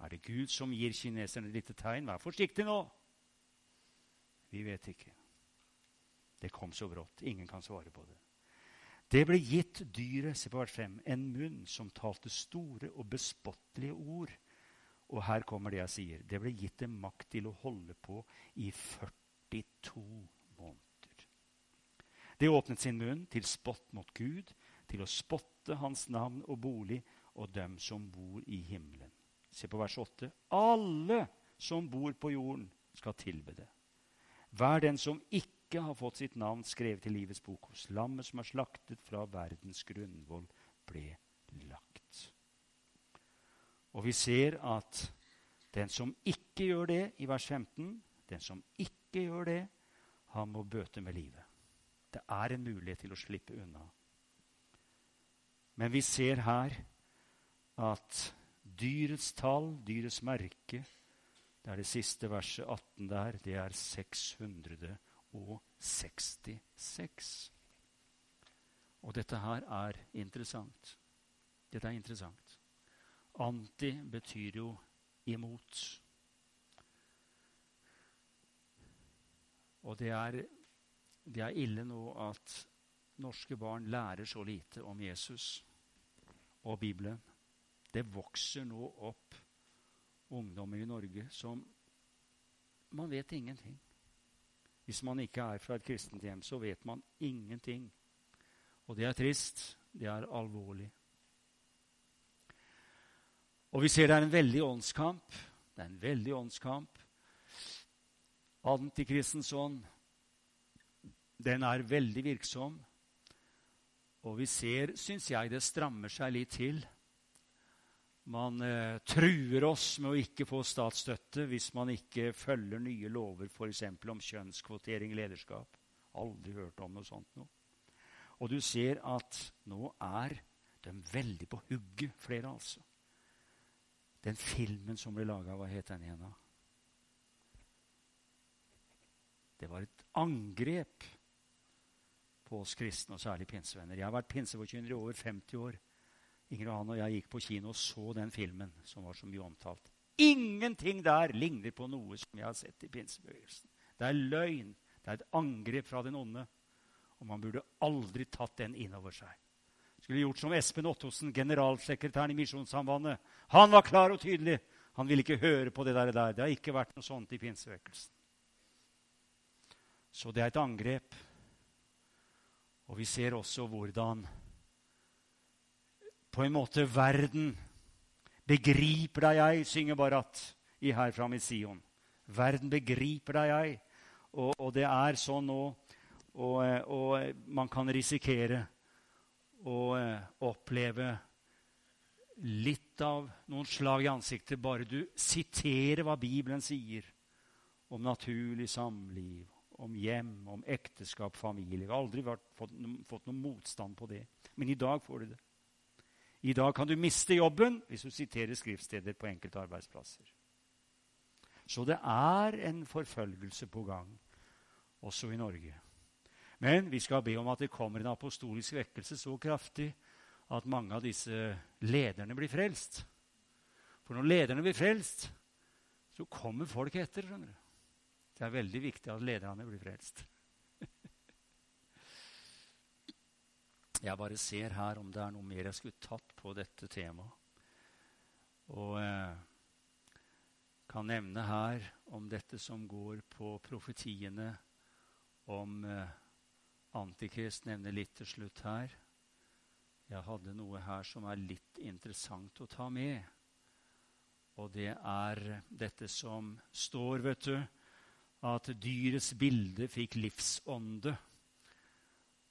Er det Gud som gir kineserne et lite tegn? Vær forsiktig nå! Vi vet ikke. Det kom så brått. Ingen kan svare på det. Det ble gitt dyret se på hvert fem, en munn som talte store og bespottelige ord. Og her kommer det jeg sier. Det ble gitt dem makt til å holde på i 42 måneder. Det åpnet sin munn til spott mot Gud, til å spotte hans navn og bolig og dem som bor i himmelen. Se på vers 8. Alle som bor på jorden, skal tilbe det. Hver den som ikke har fått sitt navn skrevet i livets bok hos lammet som er slaktet fra verdens grunnvoll, ble lagt. Og vi ser at den som ikke gjør det, i vers 15, den som ikke gjør det, han må bøte med livet. Det er en mulighet til å slippe unna. Men vi ser her at dyrets tall, dyrets merke, det er det siste verset 18 der, det er 666. Og dette her er interessant. Dette er interessant. Anti betyr jo imot. Og det er, det er ille nå at norske barn lærer så lite om Jesus og Bibelen. Det vokser nå opp ungdommer i Norge som Man vet ingenting. Hvis man ikke er fra et kristent hjem, så vet man ingenting. Og det er trist. Det er alvorlig. Og vi ser det er en veldig åndskamp. Det er en veldig åndskamp. Antikristens ånd, den er veldig virksom. Og vi ser, syns jeg, det strammer seg litt til. Man eh, truer oss med å ikke få statsstøtte hvis man ikke følger nye lover, f.eks. om kjønnskvotering i lederskap. Aldri hørt om noe sånt nå. Og du ser at nå er de veldig på hugget, flere altså. Den filmen som ble laga, hva het den igjen? Det var et angrep på oss kristne, og særlig pinsevenner. Jeg har vært pinseforkynner i over 50 år. Inger han og jeg gikk på kino og så den filmen som var så mye omtalt. Ingenting der ligner på noe som jeg har sett i pinsebevegelsen. Det er løgn. Det er et angrep fra den onde. Og man burde aldri tatt den inn over seg. Skulle gjort som Espen Ottosen, generalsekretæren i Misjonssambandet. Han var klar og tydelig. Han ville ikke høre på det der. Det har ikke vært noe sånt i pinsevekkelsen. Så det er et angrep. Og vi ser også hvordan på en måte verden begriper deg jeg, synger Barat i Herfra med Sion. Verden begriper deg jeg. Og, og det er sånn nå. Og, og, man kan risikere å oppleve litt av noen slag i ansiktet bare du siterer hva Bibelen sier om naturlig samliv, om hjem, om ekteskap, familie. Jeg har aldri vært, fått, fått noen motstand på det. Men i dag får du det. I dag kan du miste jobben hvis du siterer skriftsteder på enkelte arbeidsplasser. Så det er en forfølgelse på gang, også i Norge. Men vi skal be om at det kommer en apostolisk vekkelse så kraftig at mange av disse lederne blir frelst. For når lederne blir frelst, så kommer folk etter. skjønner du. Det er veldig viktig at lederne blir frelst. Jeg bare ser her om det er noe mer jeg skulle tatt på dette temaet. Og eh, kan nevne her om dette som går på profetiene om eh, Antikrist. Nevne litt til slutt her. Jeg hadde noe her som er litt interessant å ta med. Og det er dette som står, vet du, at dyrets bilde fikk livsånde.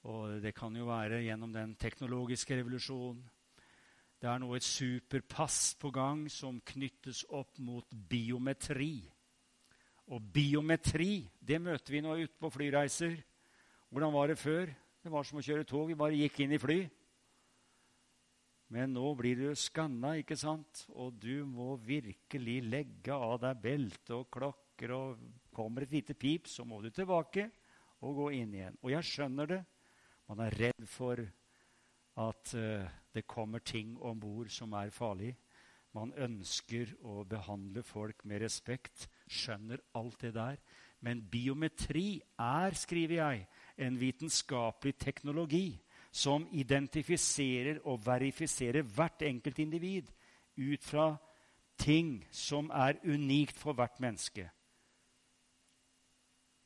Og det kan jo være gjennom den teknologiske revolusjonen. Det er nå et superpass på gang som knyttes opp mot biometri. Og biometri det møter vi nå ute på flyreiser. Hvordan var det før? Det var som å kjøre tog. Vi bare gikk inn i fly. Men nå blir du skanna, ikke sant? Og du må virkelig legge av deg belte og klokker. Og kommer et lite pip, så må du tilbake og gå inn igjen. Og jeg skjønner det. Man er redd for at uh, det kommer ting om bord som er farlig. Man ønsker å behandle folk med respekt. Skjønner alt det der. Men biometri er, skriver jeg, en vitenskapelig teknologi som identifiserer og verifiserer hvert enkelt individ ut fra ting som er unikt for hvert menneske.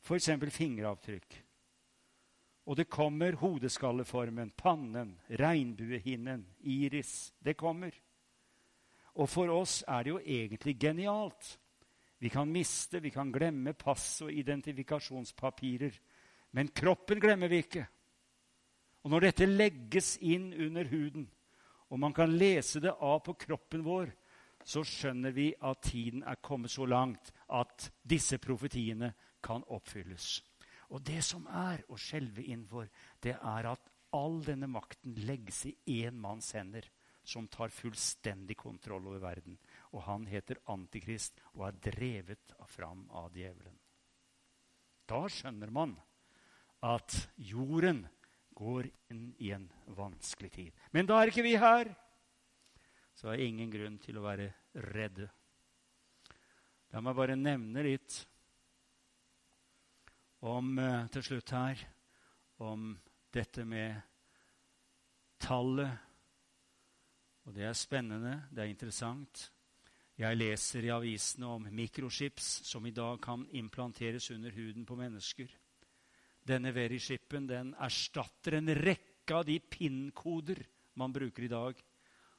F.eks. fingeravtrykk. Og det kommer hodeskalleformen, pannen, regnbuehinnen, iris. Det kommer. Og for oss er det jo egentlig genialt. Vi kan miste, vi kan glemme pass og identifikasjonspapirer. Men kroppen glemmer vi ikke. Og når dette legges inn under huden, og man kan lese det av på kroppen vår, så skjønner vi at tiden er kommet så langt at disse profetiene kan oppfylles. Og det som er å skjelve innenfor, det er at all denne makten legges i én manns hender, som tar fullstendig kontroll over verden. Og han heter Antikrist og er drevet fram av djevelen. Da skjønner man at jorden går inn i en vanskelig tid. Men da er ikke vi her, så er ingen grunn til å være redde. La meg bare nevne litt om eh, til slutt her om dette med tallet. Og det er spennende, det er interessant. Jeg leser i avisene om mikrochips som i dag kan implanteres under huden på mennesker. Denne Verichipen den erstatter en rekke av de PIN-koder man bruker i dag,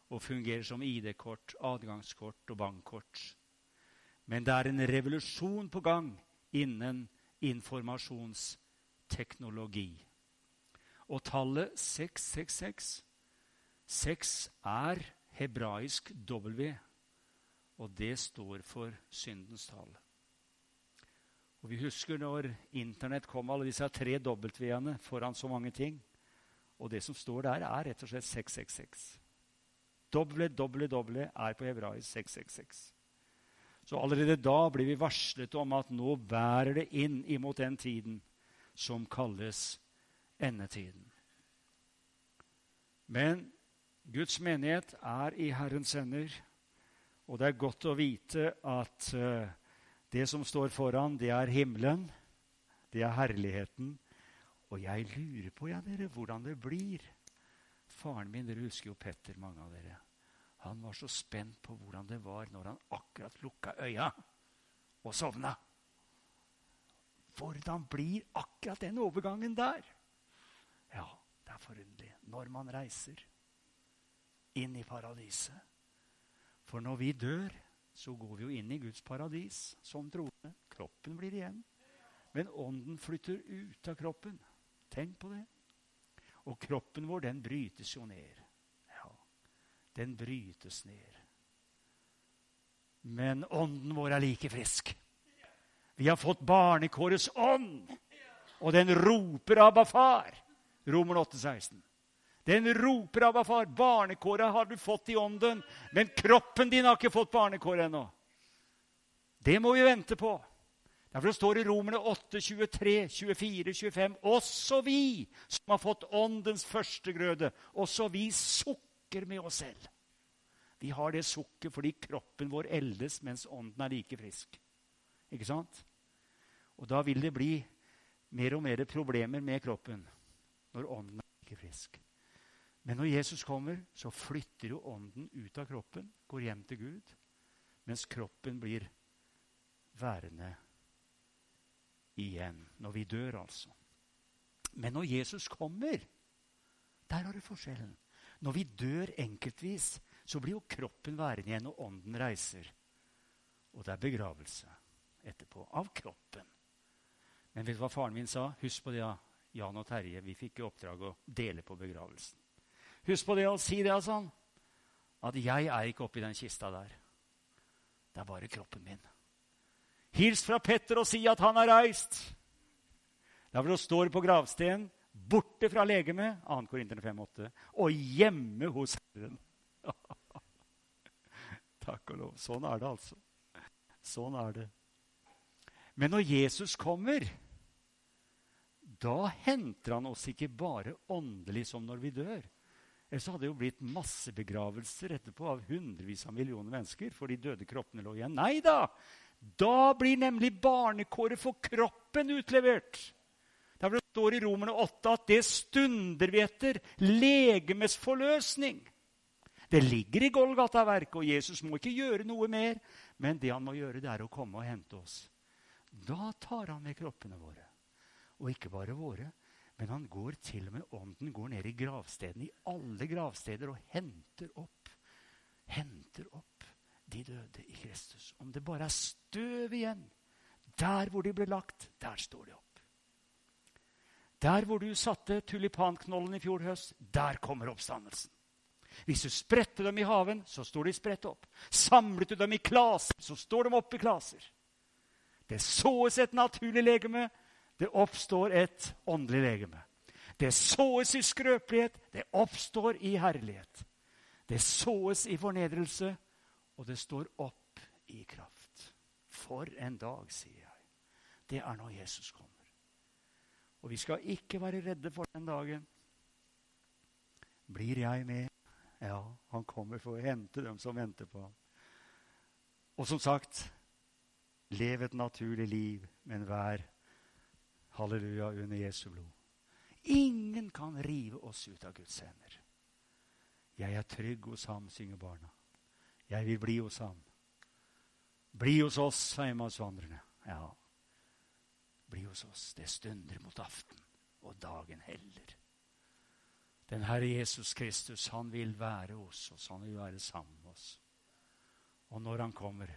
og fungerer som ID-kort, adgangskort og bankkort. Men det er en revolusjon på gang innen informasjonsteknologi. Og tallet 666 6 er hebraisk W, og det står for syndens tall. Og Vi husker når Internett kom, alle disse tre W-ene foran så mange ting. Og det som står der, er rett og slett 666. WWW er på hebraisk 666. Så allerede da blir vi varslet om at nå bærer det inn imot den tiden som kalles endetiden. Men Guds menighet er i Herrens hender, og det er godt å vite at uh, det som står foran, det er himmelen, det er herligheten. Og jeg lurer på ja, dere, hvordan det blir. Faren min, dere husker jo Petter, mange av dere. Han var så spent på hvordan det var når han akkurat lukka øya og sovna. Hvordan blir akkurat den overgangen der? Ja, det er forunderlig når man reiser inn i paradiset. For når vi dør, så går vi jo inn i Guds paradis som troende. Kroppen blir igjen. Men ånden flytter ut av kroppen. Tenk på det. Og kroppen vår, den brytes jo ned den brytes ned. Men ånden vår er like frisk. Vi har fått barnekårets ånd, og den roper 'Abba, far'. Romer 8, 16. Den roper 'Abba, far'. Barnekåret har du fått i ånden, men kroppen din har ikke fått barnekår ennå. Det må vi vente på. Derfor står det i Romerne 8, 23, 24, 25 Også vi som har fått åndens førstegrøde, også vi sukker sukker med oss selv. Vi har det sukket fordi kroppen vår eldes mens ånden er like frisk. Ikke sant? Og da vil det bli mer og mer problemer med kroppen når ånden er like frisk. Men når Jesus kommer, så flytter jo ånden ut av kroppen, går hjem til Gud, mens kroppen blir værende igjen. Når vi dør, altså. Men når Jesus kommer, der har du forskjellen. Når vi dør enkeltvis, så blir jo kroppen værende igjen, og ånden reiser. Og det er begravelse etterpå. Av kroppen. Men vet du hva faren min sa? Husk på det, ja. Jan og Terje. Vi fikk i oppdrag å dele på begravelsen. Husk på det å si det, altså. At jeg er ikke oppi den kista der. Det er bare kroppen min. Hils fra Petter og si at han er reist. Der hvor det står på gravstenen, borte fra legemet, 2. Korinterne 5,8, og hjemme hos Herren. Takk og lov. Sånn er det, altså. Sånn er det. Men når Jesus kommer, da henter han oss ikke bare åndelig som når vi dør. Ellers hadde det jo blitt massebegravelser etterpå av hundrevis av millioner mennesker. for de døde kroppene lå igjen. Nei da! Da blir nemlig barnekåret for kroppen utlevert. Der det står i Romerne 8 at det stunder vi etter legemes forløsning. Det ligger i Golgata-verket, og Jesus må ikke gjøre noe mer. Men det han må gjøre, det er å komme og hente oss. Da tar han med kroppene våre. Og ikke bare våre, men han går til og med ånden går ned i gravstedene, i alle gravsteder, og henter opp. Henter opp de døde i Kristus. Om det bare er støv igjen, der hvor de ble lagt, der står de opp. Der hvor du satte tulipanknollen i fjor høst, der kommer oppstandelsen. Hvis du spredte dem i haven, så står de spredt opp. Samlet du dem i klaser, så står de opp i klaser. Det såes et naturlig legeme, det oppstår et åndelig legeme. Det såes i skrøpelighet, det oppstår i herlighet. Det såes i fornedrelse, og det står opp i kraft. For en dag, sier jeg. Det er når Jesus kommer. Og vi skal ikke være redde for den dagen. Blir jeg med? Ja, han kommer for å hente dem som venter på ham. Og som sagt, lev et naturlig liv, men vær halleluja under Jesu blod. Ingen kan rive oss ut av Guds hender. Jeg er trygg hos ham, synger barna. Jeg vil bli hos ham. Bli hos oss, sa Emmausvandrerne. Ja, bli hos oss. Det stunder mot aften, og dagen heller. Den Herre Jesus Kristus, han vil være hos oss. Han vil være sammen med oss. Og når han kommer,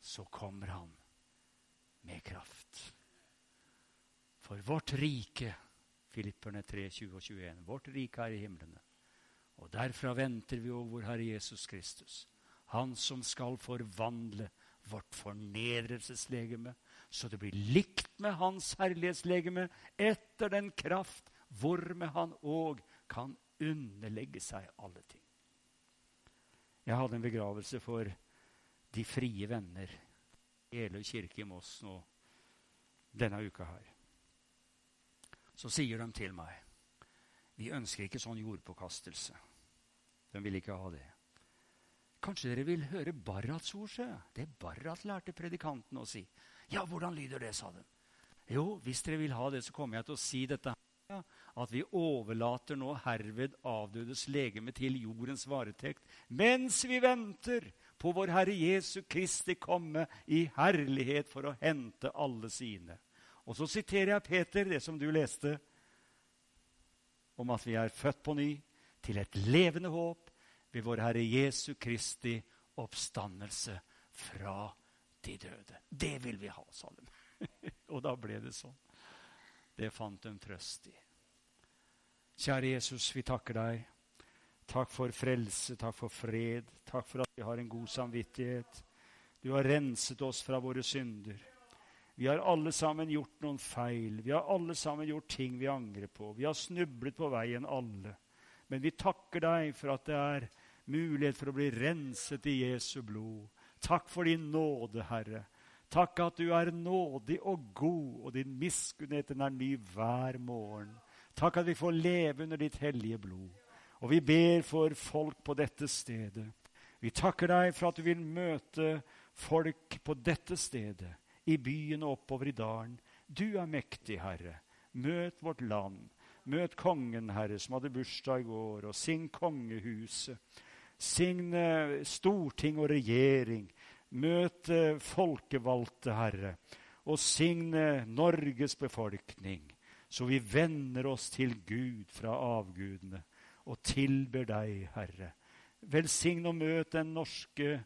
så kommer han med kraft. For vårt rike, Filipperne 3, 20 og 21, vårt rike er i himlene. Og derfra venter vi over Herre Jesus Kristus, Han som skal forvandle vårt fornedrelseslegeme, så det blir likt med Hans herlighetslegeme etter den kraft hvormed Han òg kan underlegge seg alle ting. Jeg hadde en begravelse for De frie venner Eløy kirke i Moss nå denne uka her. Så sier de til meg vi ønsker ikke sånn jordpåkastelse. De vil ikke ha det. Kanskje dere vil høre Barrats ord? Det Barrat lærte predikanten å si. Ja, hvordan lyder det, sa de. Jo, hvis dere vil ha det, så kommer jeg til å si dette. her. at vi overlater nå herved avdødes legeme til jordens varetekt mens vi venter på vår Herre Jesu Kristi komme i herlighet for å hente alle sine. Og så siterer jeg Peter, det som du leste, om at vi er født på ny til et levende håp ved vår Herre Jesu Kristi oppstandelse fra de døde. Det vil vi ha, sa de. og da ble det sånn. Det fant de trøst i. Kjære Jesus, vi takker deg. Takk for frelse, takk for fred. Takk for at vi har en god samvittighet. Du har renset oss fra våre synder. Vi har alle sammen gjort noen feil. Vi har alle sammen gjort ting vi angrer på. Vi har snublet på veien, alle. Men vi takker deg for at det er mulighet for å bli renset i Jesu blod. Takk for din nåde, Herre. Takk at du er nådig og god, og din miskunnhet er ny hver morgen. Takk at vi får leve under ditt hellige blod. Og vi ber for folk på dette stedet. Vi takker deg for at du vil møte folk på dette stedet, i byen og oppover i dalen. Du er mektig, Herre. Møt vårt land. Møt kongen, Herre, som hadde bursdag i går, og sin kongehuset. Sign storting og regjering. Møte folkevalgte, Herre. Og signe Norges befolkning, så vi vender oss til Gud fra avgudene og tilber deg, Herre. Velsign og møt den norske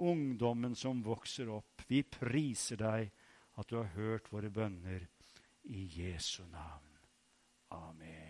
ungdommen som vokser opp. Vi priser deg at du har hørt våre bønner i Jesu navn. Amen.